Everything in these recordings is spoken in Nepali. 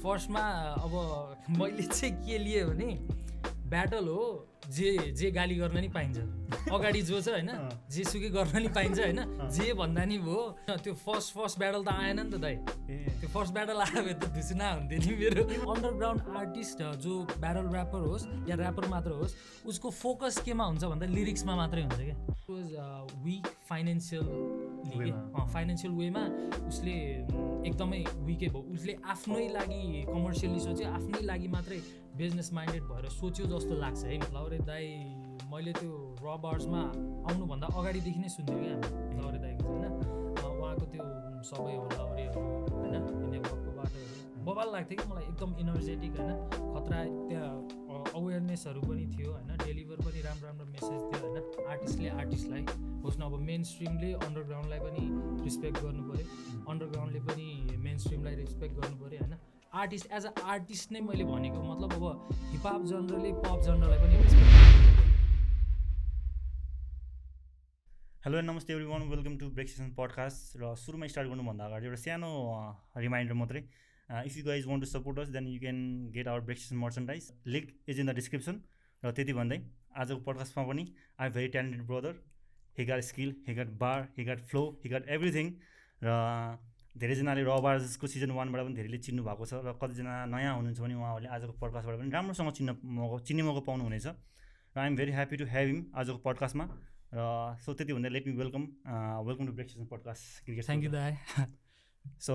फर्स्टमा अब मैले चाहिँ के लिएँ भने ब्याटल हो जे जे गाली गर्न नि पाइन्छ। अगाडि जो छ होइन अँ। जेसुकै गर्न नि पाइन्छ होइन जे भन्दा नि भयो। त्यो फर्स्ट फर्स्ट ब्याटल त आएन नि त दाइ। त्यो फर्स्ट ब्याटल आयो भने त धुसुना हुन्थ्यो नि मेरो। अन्डरग्राउन्ड आर्टिस्ट जो ब्याटल ऱ्यापर होस् या ऱ्यापर मात्र होस् उसको फोकस केमा हुन्छ भन्दा लिरिक्समा मात्रै हुन्छ क्या? Was weak financial. फाइनेन्सियल वेमा उसले एकदमै विकै भयो। उसले आफ्नै लागि कमर्सियली सोच्यो आफ्नै लागि मात्रै बिजनेस माइन्डेड भएर सोच्यो जस्तो लाग्छ है। लौरे दाई मैले त्यो र बार्समा आउनुभन्दा अगाडिदेखि नै सुन्थ्यो क्या हामी। लौरे दाईको होइन? उहाँको त्यो सबै हो लौरेहरू होइन? नेटवर्कको बाटोहरू बबाल लाग्थ्यो कि मलाई एकदम इनर्जेटिक होइन? खतरा त्यहाँ अवेरनेसहरू पनि थियो होइन? डेलिभर पनि राम्रो राम्रो मेसेज थियो होइन? आर्टिस्टले आर्टिस्टलाई होस् न अब मेन स्ट्रिमले अन्डरग्राउन्डलाई पनि रिस्पेक्ट गर्नु पऱ्यो। अन्डरग्राउन्डले पनि मेन स्ट्रिमलाई रिस्पेक्ट गर्नु पऱ्यो होइन? आर्टिस्ट एज अ आर्टिस्ट नै मैले भनेको मतलब अब हिपहप जनरले पप जनरलाई पनि रेस्पेक्ट हेलो नमस्ते everyone welcome to break session podcast र सुरुमा स्टार्ट गर्नुभन्दा अगाडि एउटा सानो रिमाइन्डर मात्रै। If you guys want to support us then you can get our break session merchandise link is in the description र त्यति भन्दै आजको पडकास्टमा पनि I very talented brother he got skill he got bar he got flow he got everything र धेरैजनाले र बार्सको सिजन वानबाट पनि धेरैले चिन्नु भएको छ र कतिजना नयाँ हुनुहुन्छ भने उहाँहरूले आजको पडकास्टबाट पनि राम्रोसँग चिन्न मौका चिन्ने मौका पाउनुहुनेछ। र I'm very happy to have him आजको पडकास्टमा र सो त्यति भन्दा let me welcome welcome to break session podcast cricket thank you दाई सो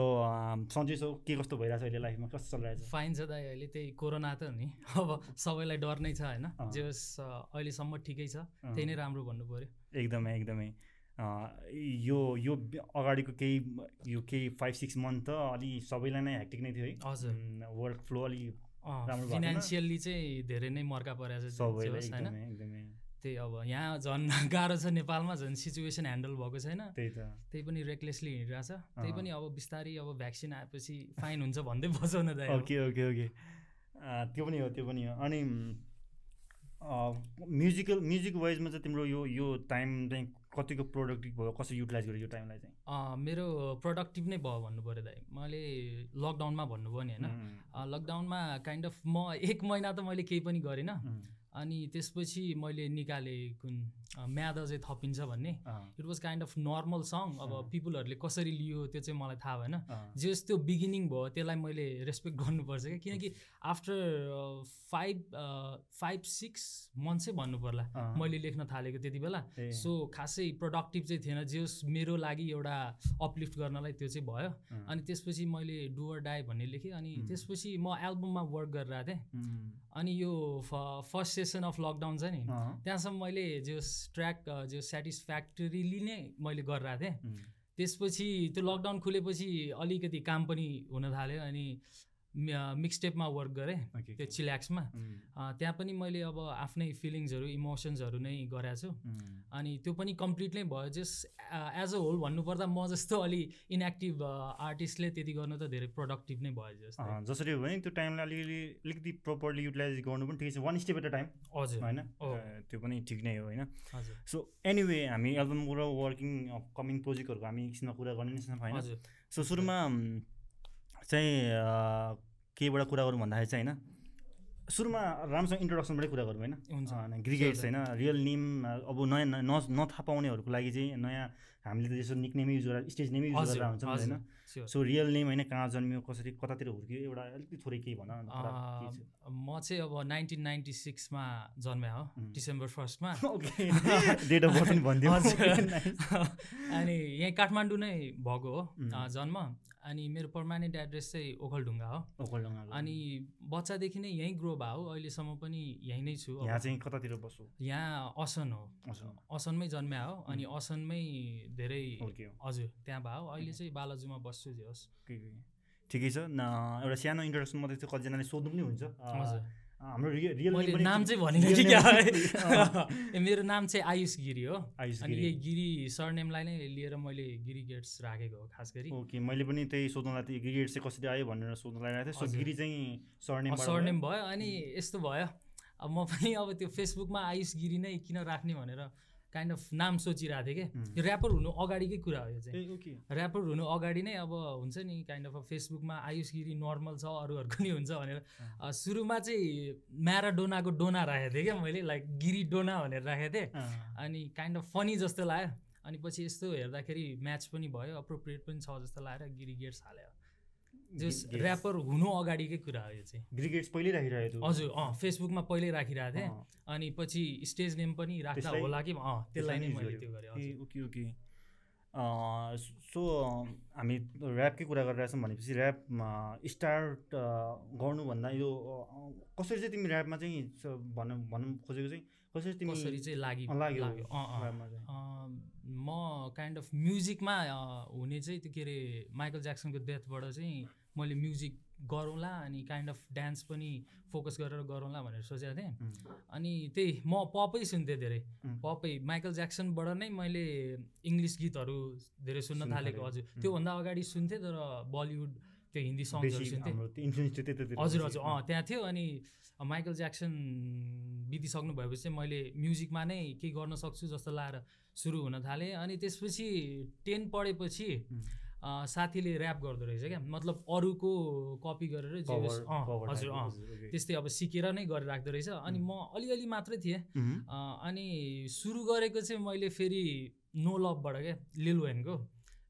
सन्चै सो के कस्तो भइरहेको छ अहिले लाइफमा? कस्तो चलिरहेको छ फाइन छ दाइ अहिले त्यही कोरोना त नि। अब सबैलाई डर नै छ होइन। जे होस् अहिलेसम्म ठिकै छ। त्यही नै राम्रो भन्नु पऱ्यो एकदमै एकदमै। यो यो अगाडिको केही यो केही फाइभ सिक्स मन्थ त अलि सबैलाई नै ह्याक्टिक नै थियो है। हजुर। वर्क फ्लो अलि? फिनेन्सियल्ली चाहिँ धेरै नै मर्का परेको छ सबैलाई एकदमै। त्यही अब यहाँ झन् गाह्रो छ नेपालमा झन् सिचुएसन ह्यान्डल भएको छैन। त्यही त। त्यही पनि रेकलेसली हिँडिरहेछ। त्यही। पनि अब बिस्तारै अब भ्याक्सिन आएपछि फाइन हुन्छ भन्दै बचाउन दाइ। Okay okay okay. त्यो पनि हो त्यो पनि हो। अनि म्युजिकल म्युजिक वाइजमा चाहिँ तिम्रो यो यो टाइम चाहिँ कतिको प्रोडक्टिभ भयो? कसरी युटिलाइज गर्यो यो टाइमलाई चाहिँ? मेरो प्रोडक्टिभ नै भयो भन्नु पऱ्यो दाइ। मैले लकडाउनमा भन्नुभयो नि होइन? लकडाउनमा काइन्ड अफ म एक महिना त मैले केही पनि गरिनँ। अनि त्यसपछि मैले निकालेँ कुन म्याद अझै थपिन्छ भन्ने। It was kind of normal song अब। पिपुलहरूले कसरी लियो त्यो चाहिँ मलाई थाहा भएन। जे त्यो बिगिनिङ भयो त्यसलाई मैले रेस्पेक्ट गर्नुपर्छ क्या। किनकि after five five six month चाहिँ भन्नु पर्ला मैले लेख्न थालेको त्यति बेला। सो खासै प्रोडक्टिभ चाहिँ थिएन। जे मेरो लागि एउटा अपलिफ्ट गर्नलाई त्यो चाहिँ भयो। अनि त्यसपछि मैले डुवर डाई भन्ने लेखेँ। अनि. त्यसपछि म एल्बममा वर्क गरिरहेको थिएँ। अनि यो फर्स्ट सेसन अफ लकडाउन छ नि त्यहाँसम्म मैले जो ट्र्याक जो सेटिस्फ्याक्टरीली नै मैले गरिरहेको थिएँ। त्यसपछि त्यो लकडाउन खुलेपछि अलिकति काम पनि हुन थाल्यो अनि मिक्सटेपमा वर्क गरेँ त्यो चिल्याक्समा अँ, त्यहाँ पनि मैले अब आफ्नै फिलिङ्सहरू इमोसन्सहरू नै गरेको छु। उम्, अनि त्यो पनि कम्प्लिट नै भयो जस एज अ होल भन्नुपर्दा म जस्तो अलि इनएक्टिभ आर्टिस्टले त्यति गर्नु त धेरै प्रोडक्टिभ नै भयो जस्तो। जसरी हो भने त्यो टाइमलाई अलिअलि अलिकति प्रपरली युटिलाइज गर्नु पनि ठिकै छ। One step at a time हजुर। होइन? त्यो पनि ठिक नै हो होइन? सो एनिवे हामी एल्बम र वर्किङ कमिङ प्रोजेक्टहरूको हामी एकछिनमा कुरा गर्ने नै छौँ होइन? सो सुरुमा चाहिँ अँ, केहीबाट कुरा गरौँ भन्दाखेरि चाहिँ होइन सुरुमा राम्रोसँग इन्ट्रोडक्सनबाटै कुरा गरौँ होइन हुन्छ होइन ग्रिगेट्स होइन रियल नेम अब नयाँ न न- नथाहा पाउनेहरूको लागि चाहिँ नयाँ हामीले त यसो निक नेमै युज गरेर स्टेज नेमै युज गरेर हुन्छौँ होइन। सो रियल नेम होइन कहाँ जन्मियो कसरी कतातिर हुर्कियो एउटा अलिकति थोरै केही भन। म चाहिँ अब नाइन्टिन नाइन्टी सिक्समा जन्मे हो. डिसेम्बर फर्स्टमा डेट अफ बर्थ पनि भनिदियो। Nice. अनि यहीँ काठमाडौँ नै भएको हो जन्म अनि मेरो पर्मानेन्ट एड्रेस चाहिँ ओखलढुङ्गा हो। ओखलढुङ्गाको। अनि बच्चादेखि नै यहीँ ग्रो भयो अहिलेसम्म पनि यहीँ नै छु। यहाँ चाहिँ कतातिर बस्छु? यहाँ असन हो। असनमै जन्म्या हो अनि असनमै धेरै हजुर त्यहाँ भयो अहिले चाहिँ बालाजुमा बस्छु जे होस्। ठिकै छ। न एउटा सानो इन्ट्रोडक्सन मात्रै चाहिँ कतिजनाले सोध्नु पनि हुन्छ। हजुर। हाम्रो रियल मैले नाम चाहिँ भनिनँ real कि क्या? ए, मेरो नाम चाहिँ आयुष गिरी हो। आयुष अनि गिरी। यही गिरी सरनेमलाई नै लिएर मैले गिरी गेट्स राखेको हो खास गरी। ओके मैले पनि त्यही सोध्नुलाई थियो गिरिड चाहिँ कसरी आयो भनेर सोध्नु लागिरहेको थिएँ। सो। गिरी चाहिँ सरनेम सरनेम भयो। अनि यस्तो भयो। अब म पनि अब त्यो फेसबुकमा आयुष गिरी नै किन राख्ने भनेर काइन्ड अफ नाम सोचिरहेको थिएँ कि? ऱ्यापर हुनु अगाडिकै कुरा हो यो चाहिँ। ऱ्यापर हुनु अगाडि नै अब हुन्छ नि काइन्ड अफ फेसबुकमा आयुष गिरी नर्मल छ अरूहरूको नि हुन्छ भनेर। सुरुमा चाहिँ म्याराडोनाको डोना राखेको थिएँ क्या मैले? लाइक गिरी डोना भनेर राखेको थिएँ। अनि काइन्ड अफ फनी जस्तो लाग्यो। अनि पछि यस्तो हेर्दाखेरि म्याच पनि भयो अप्रोप्रिएट पनि छ जस्तो लागेर गिरी गेट्स हाल्यो। जस ऱ्यापर हुनु अगाडिकै कुरा हो यो चाहिँ। ब्रिगेड्स पहिल्यै राखिरहेको थियो। हजुर अँ फेसबुकमा पहिल्यै राखिरहेको थिएँ। अनि पछि स्टेज नेम पनि राख्दा होला कि अँ त्यसलाई नै मैले। त्यो गरेँ ओके ओके। सो हामी ऱ्यापकै कुरा गरिरहेछौँ भनेपछि ऱ्याप स्टार्ट गर्नुभन्दा यो कसरी चाहिँ तिमी ऱ्यापमा चाहिँ भनौँ भनौँ खोजेको चाहिँ कसरी तिमी कसरी चाहिँ लाग्यो म काइन्ड अफ म्युजिकमा हुने चाहिँ त्यो के अरे माइकल ज्याक्सनको डेथबाट चाहिँ मैले म्युजिक गरौँला अनि काइन्ड अफ डान्स पनि फोकस गरेर गरौँला भनेर सोचेको थिएँ। अनि त्यही म पपै सुन्थेँ धेरै। पपै माइकल ज्याक्सनबाट नै मैले इङ्ग्लिस गीतहरू धेरै सुन्न थालेको। हजुर। त्योभन्दा अगाडि सुन्थेँ तर बलिउड त्यो हिन्दी सङ्ग्सहरू बेसी सुन्थेँ। हजुर। हजुर। अँ त्यहाँ थियो अनि माइकल ज्याक्सन बितिसक्नु भएपछि चाहिँ मैले म्युजिकमा नै केही गर्न सक्छु जस्तो लागेर सुरु हुन थालेँ। अनि त्यसपछि टेन पढेपछि साथीले ऱ्याप गर्दो रहेछ क्या? मतलब अरूको कपी गरेर जे हजुर अँ. त्यस्तै अब सिकेर नै गरेर राख्दो रहेछ। अनि म अलिअलि मात्रै थिएँ। अनि सुरु गरेको चाहिँ मैले फेरि नो लभबाट क्या लिल वेनको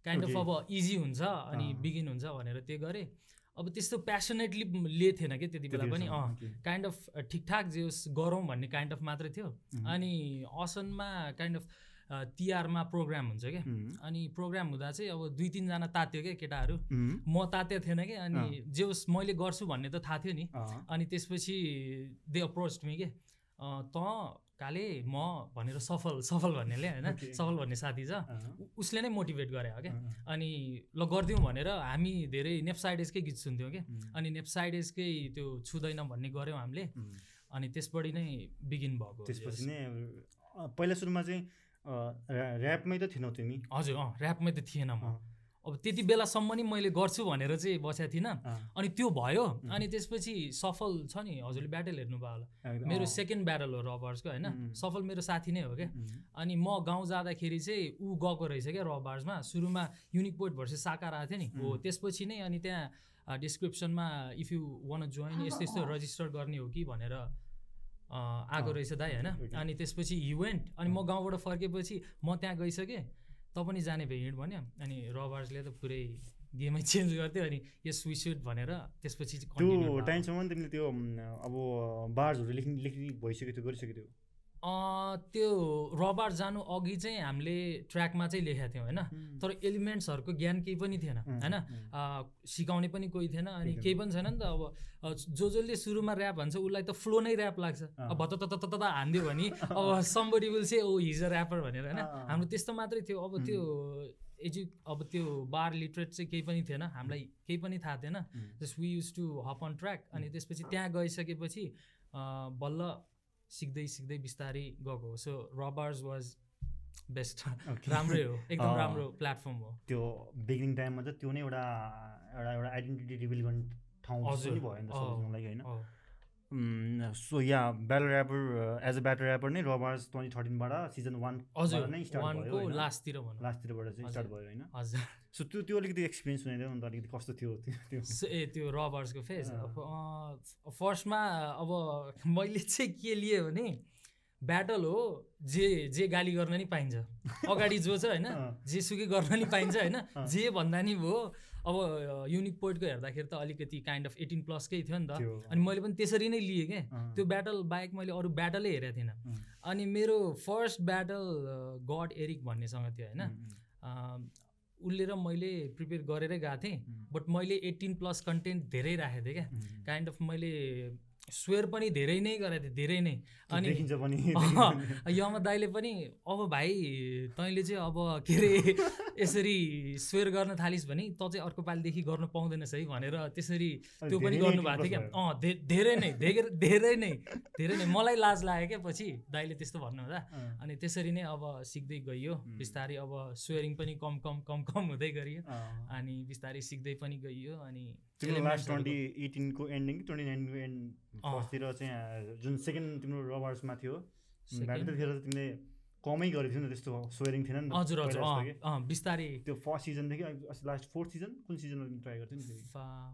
काइन्ड अफ. अब इजी हुन्छ अनि। बिगिन हुन्छ भनेर त्यो गरेँ। अब त्यस्तो प्यासनेटली लिए थिएन कि त्यति बेला पनि अँ. काइन्ड अफ ठिकठाक जे होस् गरौँ भन्ने काइन्ड अफ मात्रै थियो। अनि असनमा काइन्ड अफ तिहारमा प्रोग्राम हुन्छ क्या। अनि प्रोग्राम हुँदा चाहिँ अब दुई तिनजना तात्यो क्या केटाहरू। म तात्या थिएन कि अनि जे होस् मैले गर्छु भन्ने त थाहा थियो नि। अनि त्यसपछि दे अप्रोच मी के त काले म भनेर सफल सफल भन्नेले होइन Okay. सफल भन्ने साथी छ। उसले नै मोटिभेट गरे हो क्या। अनि ल गरिदिउँ भनेर हामी धेरै नेप्साइडेसकै गीत सुन्थ्यौँ कि उम्, अनि नेप्साइडेसकै त्यो छुँदैन भन्ने गऱ्यौँ हामीले। अनि त्यसबाट नै बिगिन भएको त्यसपछि। नै पहिला सुरुमा चाहिँ ऱ्यापमै त थिएनौ तिमी? हजुर अँ ऱ्यापमै त थिएन म। अब त्यति बेलासम्म नि मैले गर्छु भनेर चाहिँ बसेको थिइनँ। अनि त्यो भयो. अनि त्यसपछि सफल छ नि हजुरले ब्याटल हेर्नुभयो होला। मेरो सेकेन्ड ब्याटल हो रबर्सको होइन. सफल मेरो साथी नै हो क्या। अनि म गाउँ जाँदाखेरि चाहिँ ऊ गएको रहेछ क्या रबार्समा। सुरुमा युनिक पोइन्ट भर्सेस साकार आएको थियो नि। हो. त्यसपछि नै अनि त्यहाँ डिस्क्रिप्सनमा इफ यु वान जोइन यस्तो यस्तो रजिस्टर गर्ने हो कि? भनेर आएको रहेछ दाइ होइन. अनि त्यसपछि इभेन्ट अनि म गाउँबाट फर्केपछि म त्यहाँ गइसकेँ। त पनि जाने भए हिँड भन्यो। अनि रबार्सले त पुरै गेमै चेन्ज गर्थ्यो। अनि यस विसुड भनेर त्यसपछि त्यो भयो। टाइमसम्म तिमीले त्यो अब बार्सहरू लेख्ने लेख्ने भइसक्यो त्यो गरिसक्यो त्यो अँ, त्यो रबार जानु अघि चाहिँ हामीले ट्र्याकमा चाहिँ लेखेका थियौँ होइन? तर एलिमेन्ट्सहरूको ज्ञान केही पनि थिएन होइन? सिकाउने पनि कोही थिएन अनि। केही पनि छैन नि त अब जो जसले सुरुमा ऱ्याप भन्छ उसलाई त फ्लो नै ऱ्याप लाग्छ। अब भत्त तत तत हानिदियो भने अब somebody will say oh he's a rapper भनेर होइन। हाम्रो त्यस्तो मात्रै थियो। अब. त्यो एजु अब त्यो बार लिटरेट चाहिँ केही पनि थिएन। हामीलाई केही पनि थाहा थिएन। Just we use to hop on track अनि त्यसपछि त्यहाँ गइसकेपछि बल्ल सिक्दै सिक्दै बिस्तारै गएको हो सो रबार्स वाज बेस्ट. राम्रै हो एकदम। राम्रो प्लेटफर्म हो त्यो बिगिनिङ टाइममा चाहिँ त्यो नै एउटा एउटा एउटा आइडेन्टिटी रिभिल गर्ने ठाउँ हजुर। भयो नि त लागि होइन। So yeah battle rapper as a battle rapper नै रबार्स ट्वेन्टी थर्टिनबाट सिजन वान हजुर नै स्टार्ट भयो? लास्टतिर लास्टतिरबाट चाहिँ स्टार्ट। भयो होइन हजुर सो त्यो त्यो अलिकति एक्सपिरियन्स सुनाइदियो अन्त अलिकति कस्तो थियो त्यो ए त्यो रबर्सको फेस। फर्स्टमा अब मैले चाहिँ के लिएँ भने ब्याटल हो जे जे गाली गर्न नि पाइन्छ। अगाडि जो छ होइन अँ। जेसुकै गर्न नि पाइन्छ होइन। जे भन्दा नि भयो अब युनिक पोइन्टको हेर्दाखेरि त अलिकति काइन्ड अफ एटिन प्लसकै थियो नि त। अनि मैले पनि त्यसरी नै लिएँ क्या त्यो ब्याटल बाहेक मैले अरू ब्याटलै हेरेको थिइनँ। अनि मेरो फर्स्ट ब्याटल गड एरिक भन्नेसँग थियो होइन। उसले र मैले प्रिपेयर गरेरै गएको थिएँ। बट मैले एट्टिन प्लस कन्टेन्ट धेरै राखेको थिएँ क्या काइन्ड अफ मैले स्वेयर पनि धेरै नै गरेको थिएँ धेरै नै। अनि देखिन्छ पनि अँ, यमा दाइले पनि अब भाइ तैँले चाहिँ अब के अरे यसरी स्वेयर गर्न थालिस् भने त चाहिँ अर्को पालिदेखि गर्न पाउँदैनस् है भनेर त्यसरी त्यो पनि गर्नुभएको थियो क्या। अँ धेरै नै धेरै धेरै नै धेरै नै। मलाई लाज लाग्यो क्या पछि दाइले त्यस्तो भन्नुहुँदा अनि त्यसरी नै अब सिक्दै गइयो. बिस्तारै अब स्वेयरिङ पनि कम कम कम कम हुँदै गरियो। अनि बिस्तारै सिक्दै पनि गइयो। अनि तिम्रो लास्ट ट्वेन्टी एटिनको एन्डिङ ट्वेन्टी नाइनको एन्ड। फर्स्टतिर चाहिँ जुन सेकेन्ड तिम्रो रबर्समा थियो? त्यतिखेर चाहिँ तिमीले कमै गरेको थियो नि त त्यस्तो स्वेरिङ थिएन नि त हजुर हजुर बिस्तारै त्यो फर्स्ट सिजनदेखि लास्ट फोर्थ सिजन कुन सिजनमा तिमी ट्राई गर्थ्यौ नि त्यो फा-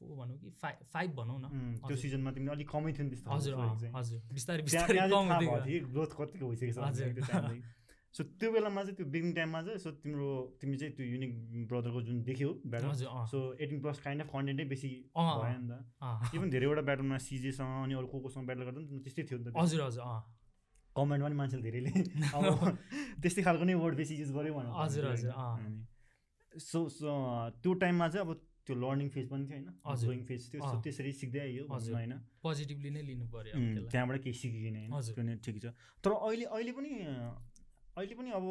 फो भनौँ कि फाइभ फाइभ भनौँ न त्यो। सिजनमा तिमीले अलिक कमै थियो नि त्यस्तो हजुर। हजुर बिस्तारै बिस्तारै ग्रोथ कतिको भइसकेको छ सो त्यो बेलामा चाहिँ त्यो बिगिनिङ टाइममा चाहिँ सो तिम्रो तिमी चाहिँ त्यो युनिक ब्रदरको जुन देख्यौ battle so eighteen plus kind of कन्टेन्टै बेसी। भयो नि त। इभन धेरैवटा ब्याटलमा सिजेसँग अनि अरू को कोसँग ब्याटल गर्दा पनि त्यस्तै थियो नि त। हजुर हजुर कमेन्टमा पनि मान्छेले धेरैले अब त्यस्तै खालको नै वर्ड बेसी युज गर्यो भनेर हजुर, हजुर, सो सो त्यो टाइममा चाहिँ अब त्यो लर्निङ फेज पनि थियो होइन। ग्रोइङ फेज थियो सो। त्यसरी सिक्दै आइयो हजुर। भनौँ होइन। पोजिटिभली नै लिनु पऱ्यो त्यहाँबाट केही सिकिकन होइन। त्यो नै ठिक छ। तर अहिले अहिले पनि अहिले पनि अब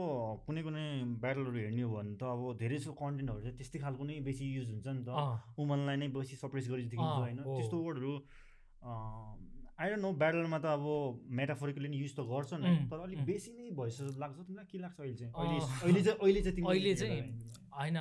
कुनै कुनै ब्याटलहरू हेर्ने हो भने त अब धेरै जस्तो कन्टेन्टहरू चाहिँ त्यस्तै खालको नै बेसी युज हुन्छ नि त। वुमनलाई नै बेसी सप्रेस गरी देखिन्छ अँ, होइन। त्यस्तो वर्डहरू आई डोन्ट नो ब्याटलमा त अब मेटाफोरिकली नि युज त गर्छ नै। उम्, तर अलिक। बेसी नै भइसक्यो जस्तो लाग्छ। तिमीलाई के लाग्छ अहिले चाहिँ। अहिले चाहिँ अहिले चाहिँ अहिले चाहिँ होइन।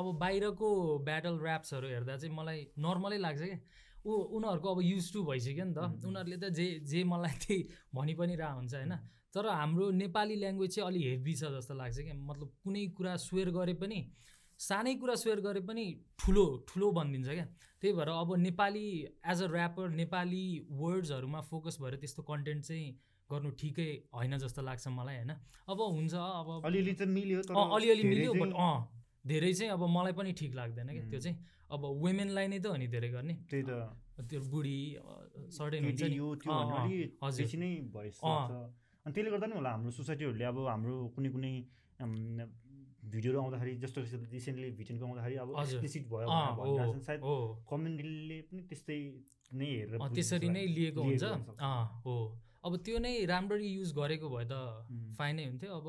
अब बाहिरको ब्याटल ऱ्याप्सहरू हेर्दा चाहिँ मलाई नर्मलै लाग्छ क्या ऊ उनीहरूको अब युज टु भइसक्यो नि त। उनीहरूले त जे जे मलाई त्यही भनि पनि रह हुन्छ होइन तर हाम्रो नेपाली ल्याङ्ग्वेज चाहिँ अलिक हेभी छ जस्तो लाग्छ क्या। मतलब कुनै कुरा स्वेयर गरे पनि सानै कुरा स्वेयर गरे पनि ठुलो ठुलो भनिदिन्छ क्या। त्यही भएर अब Nepali as a rapper Nepali वर्ड्सहरूमा focus भएर त्यस्तो कन्टेन्ट चाहिँ गर्नु ठिकै होइन जस्तो लाग्छ मलाई होइन। अब हुन्छ अब अलिअलि चाहिँ मिल्यो अलिअलि मिल्यो बट अँ धेरै चाहिँ अब मलाई पनि ठिक लाग्दैन क्या। त्यो। चाहिँ अब वुमेनलाई नै त हो नि धेरै गर्ने। त्यही त। त्यो बुढी सर्टेन हुन्छ नि। अनि त्यसले गर्दा नि होला हाम्रो सोसाइटीहरूले अब हाम्रो कुनै कुनै भिडियोहरू आउँदाखेरि जस्तो रिसेन्टली भिटेनको आउँदाखेरि अब। एक्सप्लिसिट भयो। सायद कम्युनिटीले पनि त्यस्तै नै हेरेर त्यसरी नै। लिएको हुन्छ हो अब त्यो नै राम्ररी युज गरेको भए त फाइनै हुन्थ्यो अब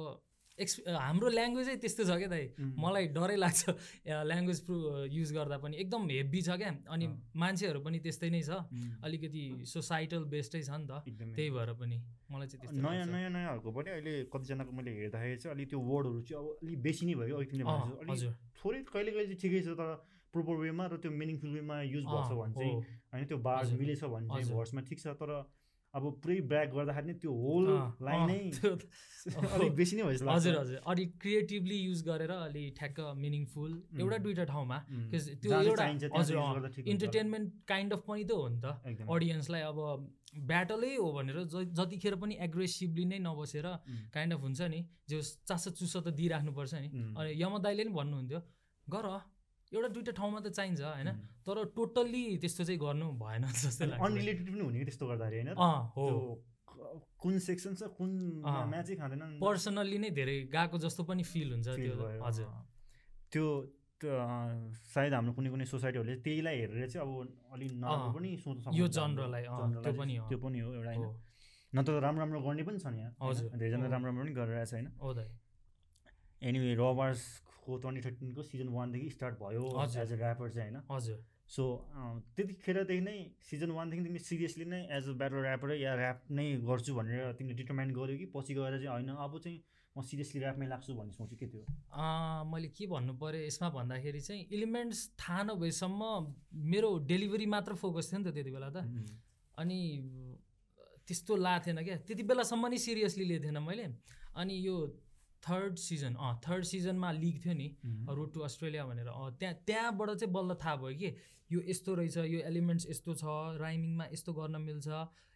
एक्स हाम्रो ल्याङ्ग्वेजै त्यस्तो छ क्या दाइ। मलाई डरै लाग्छ ल्याङ्ग्वेज प्रु युज गर्दा पनि। एकदम हेभी छ क्या। अनि। मान्छेहरू पनि त्यस्तै नै छ। अलिकति सोसाइटल बेस्टै छ नि त। त्यही भएर पनि मलाई चाहिँ त्यस्तो नयाँ। नयाँ नयाँहरूको पनि अहिले कतिजनाको मैले हेर्दाखेरि चाहिँ अलिक त्यो वर्डहरू चाहिँ अब अलिक बेसी नै भयो। अघि तिमीले अँ, भनेको जस्तो। अलिक हजुर। थोरै कहिले कहिले चाहिँ ठिकै छ तर प्रोपर वेमा र त्यो मिनिङफुल वेमा युज भएको छ अँ, भने चाहिँ। होइन त्यो बार्स हजुर, मिलेछ भने चाहिँ। भर्समा ठिक छ। तर अब पुरै ब्याक गर्दाखेरि नै त्यो होल लाइन नै अलिक बेसी नै भइसक्यो हजुर हजुर। अलिक क्रिएटिभली युज गरेर अलि ठ्याक्क मिनिङफुल एउटा दुइटा ठाउँमा त्यो एउटा हजुर इन्टरटेनमेन्ट काइन्ड अफ पनि त हो नि त। अडियन्सलाई अब ब्याटलै हो भनेर ज जतिखेर पनि एग्रेसिभली नै नबसेर काइन्ड अफ हुन्छ नि जो चासो चुसो त दिइराख्नुपर्छ नि। अनि यम दाइले नि भन्नुहुन्थ्यो गर एउटा दुइटा ठाउँमा त चाहिन्छ होइन? तर टोटल्ली त्यस्तो चाहिँ गर्नु भएन जस्तो लाग्छ अनरिलेटेड पनि हुने कि त्यस्तो गर्दाखेरि होइन? हो। कुन सेक्सन छ कुन। म्याचै खाँदैन। पर्सनल्ली नै धेरै गएको जस्तो पनि फिल हुन्छ त्यो हजुर। त्यो सायद हाम्रो कुनै कुनै सोसाइटीहरूले त्यहीलाई हेरेर चाहिँ अब अलिक नराम्रो पनि सोच्नु सक्छ यो जनरलाई, जनरलाई त्यो पनि हो। त्यो पनि हो एउटा होइन? न त राम्रो राम्रो गर्ने पनि छन् यहाँ? हजुर, धेरैजना। राम्रो राम्रो पनि गरिरहेको छ होइन? हो दाइ। एनिवे रबार्सको ट्वेन्टी थर्टिनको सिजन वानदेखि स्टार्ट भयो। एज अ ऱ्यापर चाहिँ होइन? हजुर। सो त्यतिखेरदेखि नै सिजन वानदेखि तिमीले सिरियसली नै एज अ ब्याटल ऱ्यापरै या ऱ्याप नै गर्छु भनेर तिमीले डिटर्माइन गर्यो कि पछि गएर चाहिँ होइन अब चाहिँ म सिरियसली ऱ्यापमै लाग्छु भन्ने सोचेँ के थियो? मैले के भन्नु पऱ्यो यसमा भन्दाखेरि चाहिँ इलिमेन्ट्स थाहा नभएसम्म मेरो डेलिभरी मात्र फोकस थियो नि त त्यति बेला त। अनि त्यस्तो ला थिएन क्या। त्यति बेलासम्म नै सिरियसली लिएको थिएन मैले। अनि यो थर्ड सिजन अँ थर्ड सिजनमा लिग थियो नि रोड टु अस्ट्रेलिया भनेर। अँ त्यहाँ त्यहाँबाट चाहिँ बल्ल थाहा भयो कि यो यस्तो रहेछ यो एलिमेन्ट्स यस्तो छ राइमिङमा यस्तो गर्न मिल्छ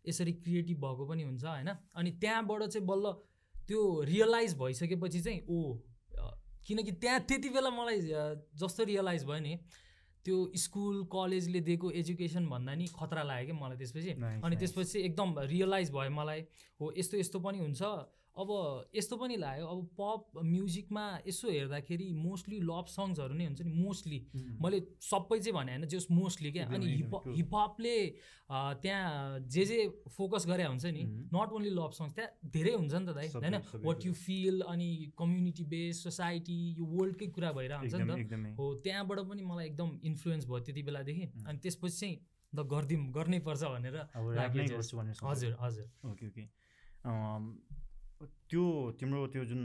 यसरी क्रिएटिभ भएको पनि हुन्छ होइन? अनि त्यहाँबाट चाहिँ बल्ल त्यो रियलाइज भइसकेपछि चाहिँ ओ किनकि त्यहाँ त्यति बेला मलाई जस्तो रियलाइज भयो नि त्यो स्कुल कलेजले दिएको एजुकेसन भन्दा नि खतरा लाग्यो क्या मलाई त्यसपछि। अनि. त्यसपछि एकदम रियलाइज भयो मलाई हो यस्तो यस्तो पनि हुन्छ अब यस्तो पनि लाग्यो। अब पप म्युजिकमा यसो हेर्दाखेरि मोस्टली लभ सङ्ग्सहरू नै हुन्छ नि मोस्टली मैले सबै चाहिँ भने होइन जस मोस्टली क्या। अनि हिप. हिपहपले त्यहाँ जे जे फोकस गरे हुन्छ नि. नट ओन्ली लभ सङ्ग्स त्यहाँ धेरै हुन्छ नि त दाइ होइन? वाट। यु फिल अनि कम्युनिटी बेस सोसाइटी यो वर्ल्डकै कुरा भइरहेको हुन्छ नि त। हो त्यहाँबाट पनि मलाई एकदम इन्फ्लुएन्स भयो त्यति बेलादेखि. अनि त्यसपछि चाहिँ द गरिदिउँ गर्नै पर्छ भनेर। हजुर हजुर। Okay okay. त्यो तिम्रो त्यो जुन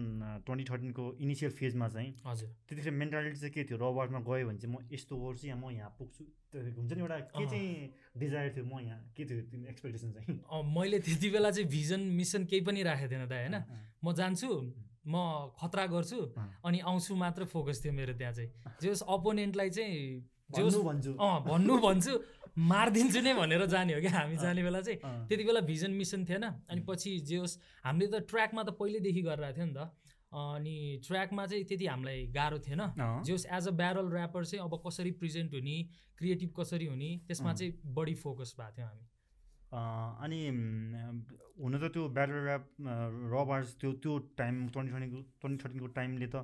ट्वेन्टी थर्टिनको इनिसियल फेजमा चाहिँ हजुर। त्यतिखेर मेन्टालिटी चाहिँ के थियो? रबर्टमा गयो भने चाहिँ म यस्तो गर्छु या म यहाँ पुग्छु? हुन्छ नि एउटा के। चाहिँ डिजायर थियो? म यहाँ के थियो तिम्रो एक्सपेक्टेसन चाहिँ? मैले त्यति बेला चाहिँ भिजन मिसन केही पनि राखेको थिएन दाइ होइन? म जान्छु म खतरा गर्छु। अनि आउँछु मात्र फोकस थियो मेरो त्यहाँ चाहिँ। जे होस् अपोनेन्टलाई चाहिँ जे होस् भन्नु भन्छु। अँ भन्नु भन्छु। मारिदिन्छु नै भनेर जाने हो क्या हामी जाने बेला चाहिँ। त्यति बेला भिजन मिसन थिएन। अनि पछि जे होस् हामीले त ट्र्याकमा त पहिल्यैदेखि गरिरहेको थियो नि त। अनि ट्र्याकमा चाहिँ त्यति हामीलाई गाह्रो थिएन। जे होस् एज अ ब्यारल ऱ्यापर चाहिँ अब कसरी प्रेजेन्ट हुने क्रिएटिभ कसरी हुने त्यसमा। चाहिँ बढी फोकस भएको थियो हामी। अनि हुन त त्यो ब्याटल ऱ्याप रबार्स त्यो त्यो टाइम ट्वेन्टी ट्वेन्टीको ट्वेन्टी थर्टिनको टाइमले त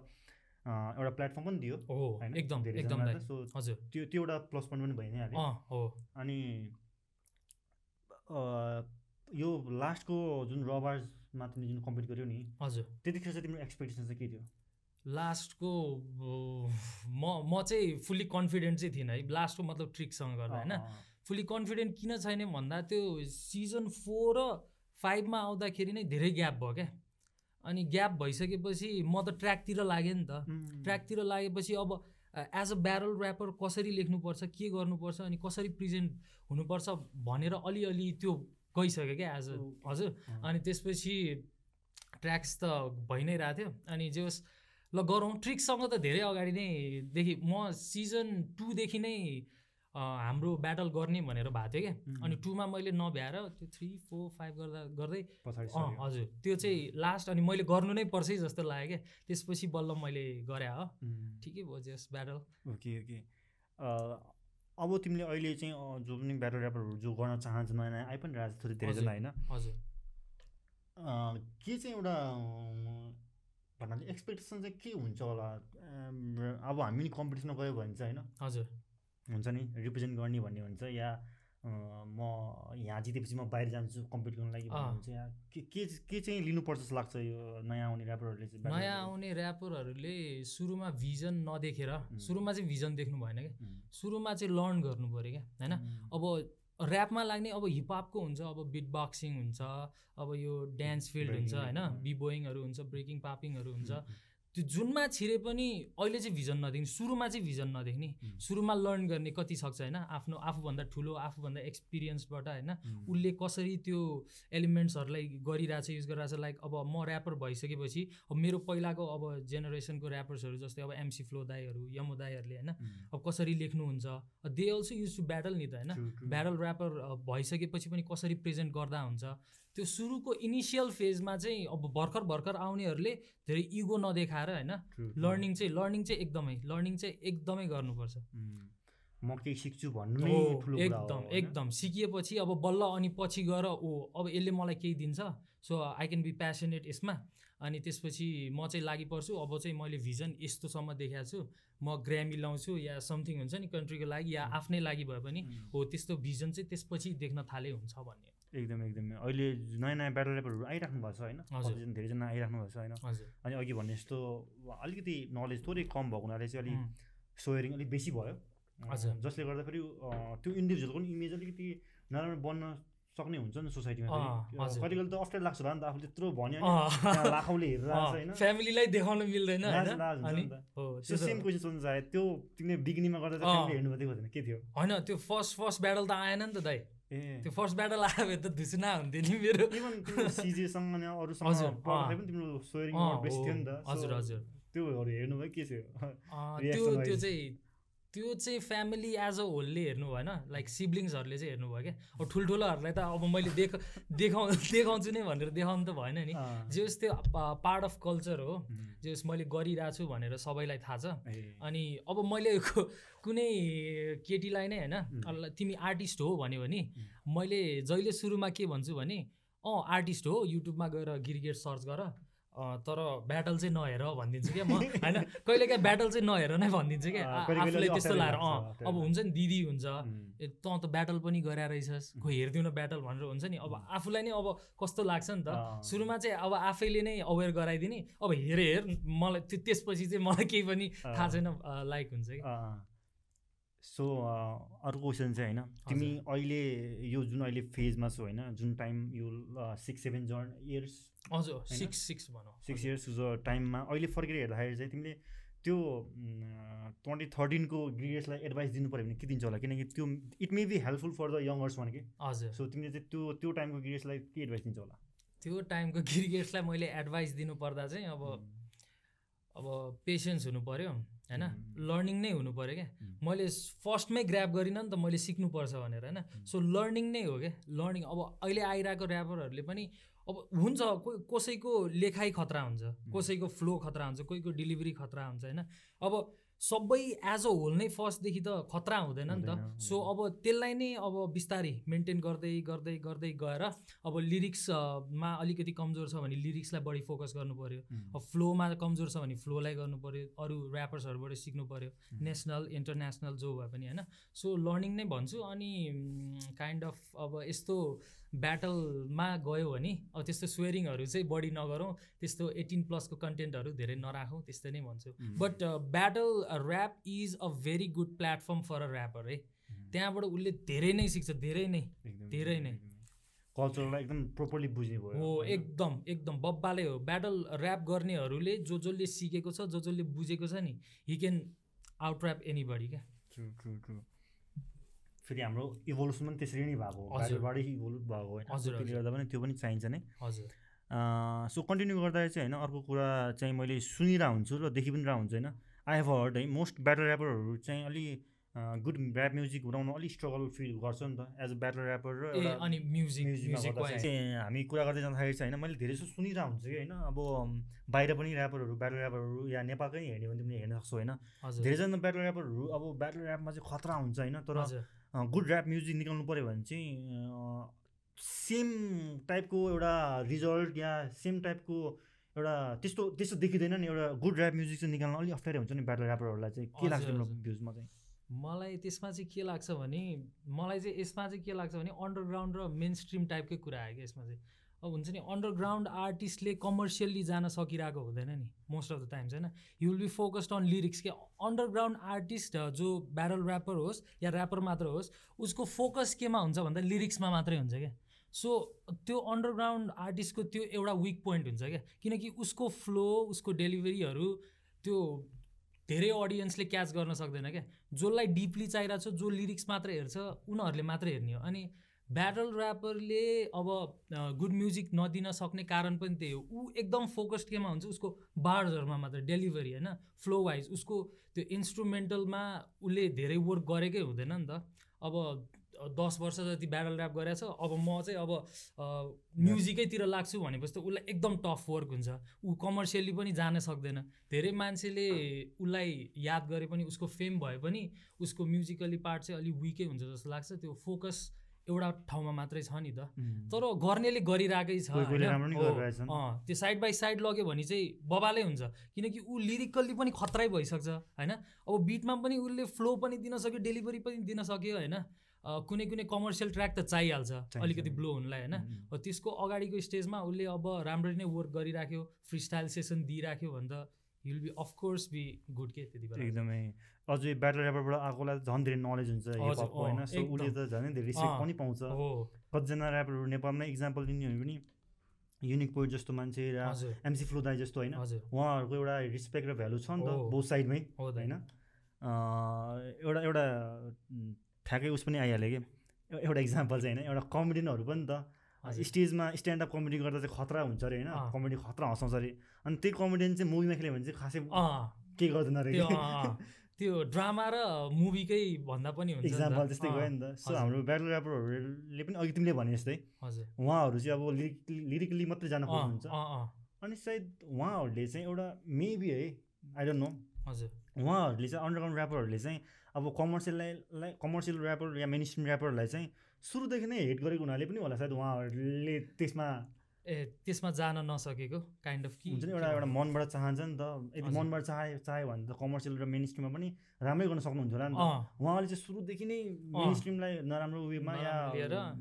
एउटा प्लेटफर्म पनि दियो होइन? एकदम एकदम। सो हजुर। त्यो त्यो एउटा प्लस पोइन्ट पनि भइ नै हाल्यो हो। अनि यो लास्टको जुन रबार्समा तिमीले जुन कम्पिट गर्यो नि हजुर। त्यतिखेर चाहिँ तिम्रो एक्सपेक्टेसन चाहिँ के थियो? लास्टको म म चाहिँ फुल्ली कन्फिडेन्ट चाहिँ थिइनँ है। लास्टको मतलब ट्रिकसँग गर्दा होइन? फुल्ली कन्फिडेन्ट किन छैन भन्दा त्यो सिजन फोर र फाइभमा आउँदाखेरि नै धेरै ग्याप भयो क्या। अनि ग्याप भइसकेपछि म त ट्र्याकतिर लागेँ नि त। ट्र्याकतिर लागेपछि अब एज अ ब्यारल ऱ्यापर कसरी लेख्नुपर्छ के गर्नुपर्छ अनि कसरी प्रेजेन्ट हुनुपर्छ भनेर अलिअलि त्यो गइसक्यो क्या एज अ हजुर। अनि त्यसपछि ट्र्याक्स त भइ नै रहेको थियो। अनि जे होस् ल गरौँ। ट्रिक्ससँग त धेरै अगाडि नै देखि म सिजन टूदेखि नै हाम्रो ब्याटल गर्ने भनेर भएको थियो क्या। अनि टूमा मैले नभ्याएर त्यो थ्री फोर फाइभ गर्दा गर्दै। हजुर। त्यो चाहिँ लास्ट अनि मैले गर्नु नै पर्छ है जस्तो लाग्यो क्या। त्यसपछि बल्ल मैले गरेँ हो। ठिकै भयो जस ब्याटल ओके ओके। अब तिमीले अहिले चाहिँ जो पनि ब्याटल ऱ्यापरहरू जो गर्न चाहन्छ नयाँ नयाँ आइ पनि रहेको छ थोरै धेरैजना होइन? हजुर। के चाहिँ एउटा भन्नाले एक्सपेक्टेसन चाहिँ के हुन्छ होला? अब हामी कम्पिटिसनमा गयो भने चाहिँ होइन? हजुर। हुन्छ नि रिप्रेजेन्ट गर्ने भन्ने हुन्छ या म यहाँ जितेपछि म बाहिर जान्छु कम्पिट गर्नु लागि। हुन्छ या के के चाहिँ लिनुपर्छ जस्तो लाग्छ यो नयाँ आउने ऱ्यापरहरूले चाहिँ नयाँ आउने ऱ्यापरहरूले सुरुमा भिजन नदेखेर सुरुमा चाहिँ भिजन देख्नु भएन क्या। सुरुमा चाहिँ लर्न गर्नु पऱ्यो क्या होइन? अब ऱ्यापमा लाग्ने अब हिपहपको हुन्छ अब बिट बक्सिङ हुन्छ अब यो डान्स फिल्ड हुन्छ होइन। बिबोइङहरू हुन्छ ब्रेकिङ पापिङहरू हुन्छ। त्यो जुनमा छिरे पनि अहिले चाहिँ भिजन नदेख्ने सुरुमा चाहिँ भिजन नदेख्ने सुरुमा लर्न गर्ने कति सक्छ होइन? आफ्नो आफूभन्दा ठुलो आफूभन्दा एक्सपिरियन्सबाट होइन? उसले कसरी त्यो एलिमेन्ट्सहरूलाई गरिरहेछ युज गरिरहेछ? लाइक अब म ऱ्यापर भइसकेपछि अब मेरो पहिलाको अब जेनेरेसनको ऱ्यापर्सहरू जस्तै अब एमसी फ्लो दाईहरू यमो दाईहरूले होइन अब कसरी लेख्नुहुन्छ? They also use to battle नि त होइन. ब्याटल ऱ्यापर भइसकेपछि पनि कसरी प्रेजेन्ट गर्दा हुन्छ? त्यो सुरुको इनिसियल फेजमा चाहिँ अब भर्खर भर्खर आउनेहरूले धेरै इगो नदेखाएर होइन. लर्निङ चाहिँ लर्निङ चाहिँ एकदमै लर्निङ चाहिँ एकदमै गर्नुपर्छ। म केही सिक्छु भन्नु एकदम? एकदम। सिकिएपछि अब बल्ल अनि पछि गएर ओ अब यसले मलाई केही दिन्छ so I can be passionate यसमा। अनि त्यसपछि म चाहिँ लागि पर्छु अब चाहिँ मैले भिजन यस्तोसम्म देखाएको छु। म ग्रामी लाउँछु या समथिङ हुन्छ नि कन्ट्रीको लागि या आफ्नै लागि भए पनि हो त्यस्तो भिजन चाहिँ त्यसपछि देख्न थाले हुन्छ भन्ने एकदम एकदम। अहिले नयाँ नयाँ ब्याटल ऱ्यापरहरू आइराख्नु भएको छ होइन। कतिजना धेरैजना आइराख्नु भएको छ होइन? अनि अघि भने जस्तो अलिकति नलेज थोरै कम भएको हुनाले चाहिँ अलिक सोयरिङ अलिक बेसी भयो। जसले गर्दाखेरि त्यो इन्डिभिजुअलको पनि इमेज अलिकति नराम्रो बन्न सक्ने हुन्छ नि सोसाइटीमा। कति कहिले त अप्ठ्यारो लाग्छ होला नि त आफूले त्यत्रो भन्यो लाखौँले हेरेर होइन? फ्यामिलीलाई देखाउन मिल्दैन त्यो सेम। क्वेसन सोध्नु चाहे त्यो तिमीले बिगिनिङमा गर्दा। फ्यामिली हेर्नु भएको थिएन के थियो? होइन त्यो फर्स्ट फर्स्ट ब्याटल त आएन नि त दाइ। त्यो फर्स्ट ब्याटल आयो भने त धुसुना हुन्थ्यो नि मेरो। सिजेसँग अरूसँग। पनि तिम्रो सोयरिङ थियो नि त। हजुर हजुर। त्योहरू हेर्नुभयो के थियो। त्यो त्यो. चाहिँ त्यो चाहिँ फ्यामिली एज अ होलले हेर्नु भएन। लाइक सिब्लिङ्सहरूले चाहिँ हेर्नु भयो क्या। अब ठुल्ठुलोहरूलाई त अब मैले देख देखाउ देखाउँछु नै भनेर देखाउनु त भएन नि। जे होस् त्यो पार्ट अफ कल्चर हो। जे होस् मैले गरिरहेको छु भनेर सबैलाई थाहा छ। अनि अब मैले कुनै केटीलाई नै होइन तिमी आर्टिस्ट हो भन्यो भने मैले जहिले सुरुमा के भन्छु भने अँ आर्टिस्ट हो युट्युबमा गएर गिरिगेट सर्च गर। तर ब्याटल चाहिँ नहेर भनिदिन्छु क्या म। होइन कहिले काहीँ ब्याटल चाहिँ नहेर नै भनिदिन्छु क्या। त्यस्तो लाएर अँ अब हुन्छ नि दिदी हुन्छ। तँ त ब्याटल पनि गरेर रहेछस् खो हेरिदिउँ न ब्याटल भनेर हुन्छ नि। अब आफूलाई नै अब कस्तो लाग्छ नि त। सुरुमा चाहिँ अब आफैले नै अवेर गराइदिने। अब हेर हेर मलाई त्यो त्यसपछि चाहिँ मलाई केही पनि थाहा। छैन लाइक हुन्छ कि सो अर्को क्वेसन चाहिँ होइन तिमी अहिले यो जुन अहिले फेजमा छौ होइन जुन टाइम यो सिक्स सेभेन जन इयर्स हजुर? सिक्स सिक्स भनौँ। सिक्स इयर्स टाइममा अहिले फर्केर हेर्दाखेरि चाहिँ तिमीले त्यो ट्वेन्टी थर्टिनको ग्रेड्सलाई एडभाइस दिनु पऱ्यो भने के दिन्छ होला? किनकि त्यो it may be helpful for the youngers one कि? हजुर। सो तिमीले चाहिँ त्यो त्यो टाइमको ग्रेड्सलाई के एडभाइस दिन्छ होला? त्यो टाइमको क्रिकेट्सलाई मैले एडभाइस दिनु पर्दा चाहिँ अब अब पेसेन्स हुनु पऱ्यो। होइन. लर्निङ नै हुनु पऱ्यो क्या. मैले फर्स्टमै ग्राप गरिनँ नि त मैले सिक्नुपर्छ भनेर होइन? सो लर्निङ नै हो क्या। लर्निङ अब अहिले आइरहेको ऱ्यापरहरूले पनि अब हुन्छ कोही कसैको लेखाइ खतरा हुन्छ कसैको फ्लो खतरा हुन्छ कोहीको डेलिभरी खतरा हुन्छ होइन? अब सबै एज अ होल नै फर्स्टदेखि त खतरा हुँदैन नि त। सो अब त्यसलाई नै अब बिस्तारै मेन्टेन गर्दै गर्दै गर्दै गएर अब लिरिक्समा अलिकति कमजोर छ भने लिरिक्सलाई बढी फोकस गर्नु पऱ्यो अब फ्लोमा कमजोर छ भने फ्लोलाई गर्नु पऱ्यो अरू ऱ्यापर्सहरूबाट सिक्नु पऱ्यो नेसनल इन्टरनेसनल जो भए पनि होइन। सो लर्निङ नै भन्छु अनि काइन्ड अफ अब यस्तो ब्याटलमा गयो भने अब त्यस्तो स्वेरिङहरू चाहिँ बढी नगरौँ त्यस्तो एटिन प्लसको कन्टेन्टहरू धेरै नराखौँ त्यस्तै नै भन्छु। But battle rap is a very good platform for a rapper है। त्यहाँबाट उसले धेरै नै सिक्छ धेरै नै धेरै नै। कल्चरलाई एकदम प्रोपरली बुझ्ने भयो। हो? एकदम एकदम बब्बाले हो। ब्याटल ऱ्याप गर्नेहरूले जो जसले सिकेको छ जो जसले बुझेको छ नि he can out rap anybody क्या। ट्रु ट्रु ट्रु फेरि हाम्रो इभोल्युसन पनि त्यसरी नै भएको हो। ब्याटलबाटै इभोल्भ भएको होइन। त्यसले। गर्दा पनि त्यो पनि चाहिन्छ नै। हजुर। सो कन्टिन्यू गर्दाखेरि चाहिँ होइन अर्को कुरा चाहिँ मैले सुनिरहेको हुन्छु र देखि पनि रहेको हुन्छ होइन। आई हेभ हर्ड है मोस्ट ब्याटल ऱ्यापरहरू चाहिँ अलि गुड ऱ्याप म्युजिक बनाउनु अलिक स्ट्रगल फिल गर्छ नि त एज अ ब्याटल ऱ्यापर र अनि म्युजिक हामी कुरा गर्दै जाँदाखेरि चाहिँ होइन मैले धेरै जस्तो सुनिरहेको हुन्छु कि होइन अब बाहिर पनि ऱ्यापरहरू ब्याटल ऱ्यापरहरू या नेपालकै हेर्ने भने तिमीले हेर्न सक्छौ होइन। धेरैजना ब्याटल ऱ्यापरहरू अब ब्याटल ऱ्यापमा चाहिँ खतरा हुन्छ होइन तर गुड ऱ्याप म्युजिक निकाल्नु पऱ्यो भने चाहिँ सेम टाइपको एउटा रिजल्ट या सेम टाइपको एउटा त्यस्तो त्यस्तो देखिँदैन नि एउटा गुड ऱ्याप म्युजिक चाहिँ निकाल्न अलिक अप्ठ्यारो हुन्छ नि ब्याटल ऱ्यापरहरूलाई चाहिँ। के लाग्छ। भ्युजमा चाहिँ? मलाई त्यसमा चाहिँ के लाग्छ भने मलाई चाहिँ यसमा चाहिँ के लाग्छ भने अन्डरग्राउन्ड र मेन स्ट्रिम टाइपकै कुरा आयो क्या यसमा चाहिँ। अब हुन्छ नि अन्डरग्राउन्ड आर्टिस्टले कमर्सियल्ली जान सकिरहेको हुँदैन नि मोस्ट अफ द टाइम्स होइन? You will be focused on lyrics के अन्डरग्राउन्ड आर्टिस्ट जो ब्यारल ऱ्यापर होस् या ऱ्यापर मात्र होस् उसको फोकस केमा हुन्छ भन्दा लिरिक्समा मात्रै हुन्छ क्या। सो त्यो अन्डरग्राउन्ड आर्टिस्टको त्यो एउटा विक पोइन्ट हुन्छ क्या। किनकि उसको फ्लो उसको डेलिभरीहरू त्यो धेरै अडियन्सले क्याच गर्न सक्दैन क्या। जसलाई डिपली चाहिरहेको छ जो लिरिक्स मात्र हेर्छ उनीहरूले मात्रै हेर्ने हो। अनि ब्याटल ऱ्यापरले अब गुड म्युजिक नदिन सक्ने कारण पनि त्यही हो। ऊ एकदम फोकस्ड केमा हुन्छ उसको बार्डहरूमा मात्र डेलिभरी होइन? फ्लो वाइज उसको त्यो इन्स्ट्रुमेन्टलमा उसले धेरै वर्क गरेकै हुँदैन नि त। अब दस वर्ष जति ब्याटल ऱ्याप गरेछ अब म चाहिँ अब म्युजिकैतिर लाग्छु भनेपछि त उसलाई एकदम टफ वर्क हुन्छ। ऊ कमर्सियल्ली पनि जान सक्दैन। धेरै मान्छेले उसलाई याद गरे पनि उसको फेम भए पनि उसको म्युजिकली पार्ट चाहिँ अलिक विकै हुन्छ जस्तो लाग्छ। त्यो फोकस एउटा ठाउँमा मात्रै छ नि त। तर गर्नेले गरिरहेकै छ त्यो साइड बाई साइड लग्यो भने चाहिँ बबालै हुन्छ। किनकि ऊ लिरिकल्ली पनि खतरै भइसक्छ होइन? अब बिटमा पनि उसले फ्लो पनि दिन सक्यो डेलिभरी पनि दिन सक्यो होइन? कुनै कुनै कमर्सियल ट्र्याक त चाहिहाल्छ। अलिकति ब्लो हुनलाई होइन? अब त्यसको अगाडिको स्टेजमा उसले अब राम्ररी नै वर्क गरिराख्यो फ्री स्टाइल सेसन दिइराख्यो भने त will be of course be good के त्यति बेला एकदमै। अझै ब्याटल ऱ्यापरबाट आएकोलाई झन् धेरै नलेज हुन्छ होइन? सो उसले त झन् धेरै रिस्पेक्ट पनि पाउँछ। हो। कतिजना ऱ्यापरहरू नेपालमा इक्जाम्पल हो भने युनिक पोइन्ट जस्तो मान्छे र एमसी फ्लो दाई जस्तो होइन? उहाँहरूको एउटा रिस्पेक्ट र भ्यालु छ नि त हो। बोथ साइडमै हो होइन? एउटा एउटा ठ्याक्कै उस पनि आइहाल्यो कि? एउ- एउटा इक्जाम्पल चाहिँ होइन एउटा कमेडियनहरू पनि त। स्टेजमा स्ट्यान्डअप कमेडी गर्दा चाहिँ खतरा हुन्छ अरे होइन। कमेडी खतरा हँसाउँछ अरे। अनि त्यही कमेडियन चाहिँ मुभीमा खेल्यो भने चाहिँ खासै केही गर्दैन अरे त्यो ड्रामा र मुभीकै भन्दा पनि हुन्छ। इक्जाम्पल त्यस्तै गयो नि त। सो। हाम्रो ब्याटल ऱ्यापरहरूले पनि अघि तिमीले भने जस्तै। हजुर। उहाँहरू चाहिँ अब लिरिक लिरिकली मात्रै जान अँ, अनि सायद उहाँहरूले चाहिँ एउटा मेबी है आई डोन्ट नो हजुर। उहाँहरूले चाहिँ अन्डरग्राउन्ड ऱ्यापरहरूले चाहिँ अब कमर्सियललाई कमर्सियल ऱ्यापर या मेन स्ट्रिम ऱ्यापरहरूलाई चाहिँ सुरुदेखि नै हेट गरेको हुनाले पनि होला सायद उहाँहरूले त्यसमा ए त्यसमा जान नसकेको काइन्ड अफ कि हुन्छ नि एउटा एउटा मनबाट चाहन्छ नि त। यदि। मनबाट चाहे चाह्यो भने त कमर्सियल र मेन स्ट्रिममा पनि राम्रै गर्न सक्नुहुन्थ्यो होला नि त। उहाँले चाहिँ सुरुदेखि नै मेन स्ट्रिमलाई नराम्रो वेमा या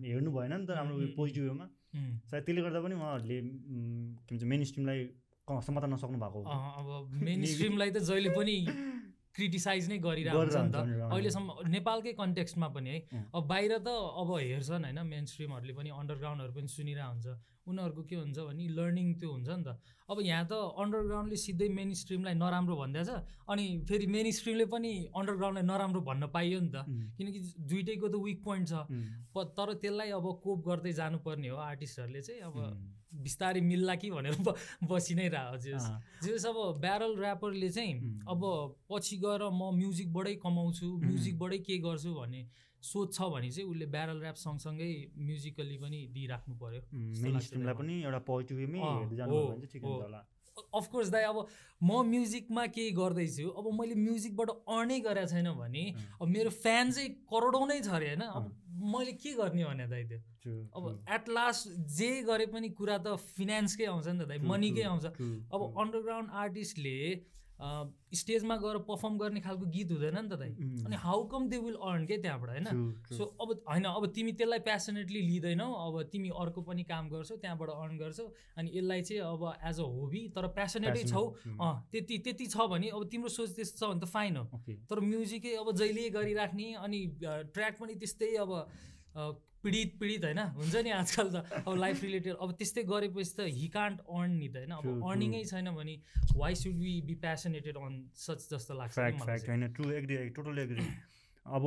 हेर्नु भएन नि त राम्रो वे पोजिटिभ वेमा सायद त्यसले गर्दा पनि उहाँहरूले के भन्छ मेन स्ट्रिमलाई समात्न नसक्नु भएको अब मेन स्ट्रिमलाई त जहिले पनि क्रिटिसाइज नै गरिरहेको नि त। अहिलेसम्म नेपालकै कन्टेक्स्टमा पनि है. अब बाहिर त अब हेर्छन् होइन मेन स्ट्रिमहरूले पनि अन्डरग्राउन्डहरू पनि सुनिरहेको हुन्छ। उनीहरूको के हुन्छ भने लर्निङ त्यो हुन्छ नि त। अब यहाँ त अन्डरग्राउन्डले सिधै मेन स्ट्रिमलाई नराम्रो भनिदिएछ अनि फेरि मेन स्ट्रिमले पनि अन्डरग्राउन्डलाई नराम्रो भन्न पाइयो नि त। किनकि दुइटैको त विक पोइन्ट छ। तर त्यसलाई अब कोप गर्दै जानुपर्ने हो आर्टिस्टहरूले चाहिँ अब बिस्तारै मिल्ला कि भनेर बसि नै रह जेस जेस अब ब्यारल ऱ्यापरले चाहिँ. अब पछि गएर म म्युजिकबाटै कमाउँछु म्युजिकबाटै के गर्छु भन्ने सोच छ भने चाहिँ उसले ब्यारल ऱ्याप सँगसँगै म्युजिकली पनि दिइराख्नु दाइ पनि एउटा अफकोर्स दाइ अब म म्युजिकमा केही गर्दैछु अब मैले म्युजिकबाट अर्नै गरेको छैन भने अब मेरो फ्यान चाहिँ करोडौँ नै छ अरे होइन? अब मैले के गर्ने भने दाइ त्यो? अब एट लास्ट जे गरे पनि कुरा त फिनेन्सकै आउँछ नि त दाइ मनीकै आउँछ। अब. अन्डरग्राउन्ड आर्टिस्टले स्टेजमा गएर पर्फर्म गर्ने खालको गीत हुँदैन नि त दाइ। अनि how come they will earn के त्यहाँबाट होइन. सो अब होइन अब तिमी त्यसलाई प्यासनेटली लिँदैनौ अब तिमी अर्को पनि काम गर्छौ त्यहाँबाट अर्न गर्छौ अनि यसलाई चाहिँ अब एज अ होबी तर प्यासनेटै छौ। अँ त्यति त्यति छ भने अब तिम्रो सोच त्यस्तो छ भने त फाइन हो. तर म्युजिकै अब जहिले गरिराख्ने अनि ट्र्याक पनि त्यस्तै अब पीडित पीडित होइन हुन्छ नि आजकल त अब लाइफ रिलेटेड अब त्यस्तै गरेपछि त हि कान्ट अर्न नि त होइन अब. अर्निङै छैन भने why should we be passionated on such जस्तो लाग्छ। होइन ट्रु एग्री टोटली एग्री अब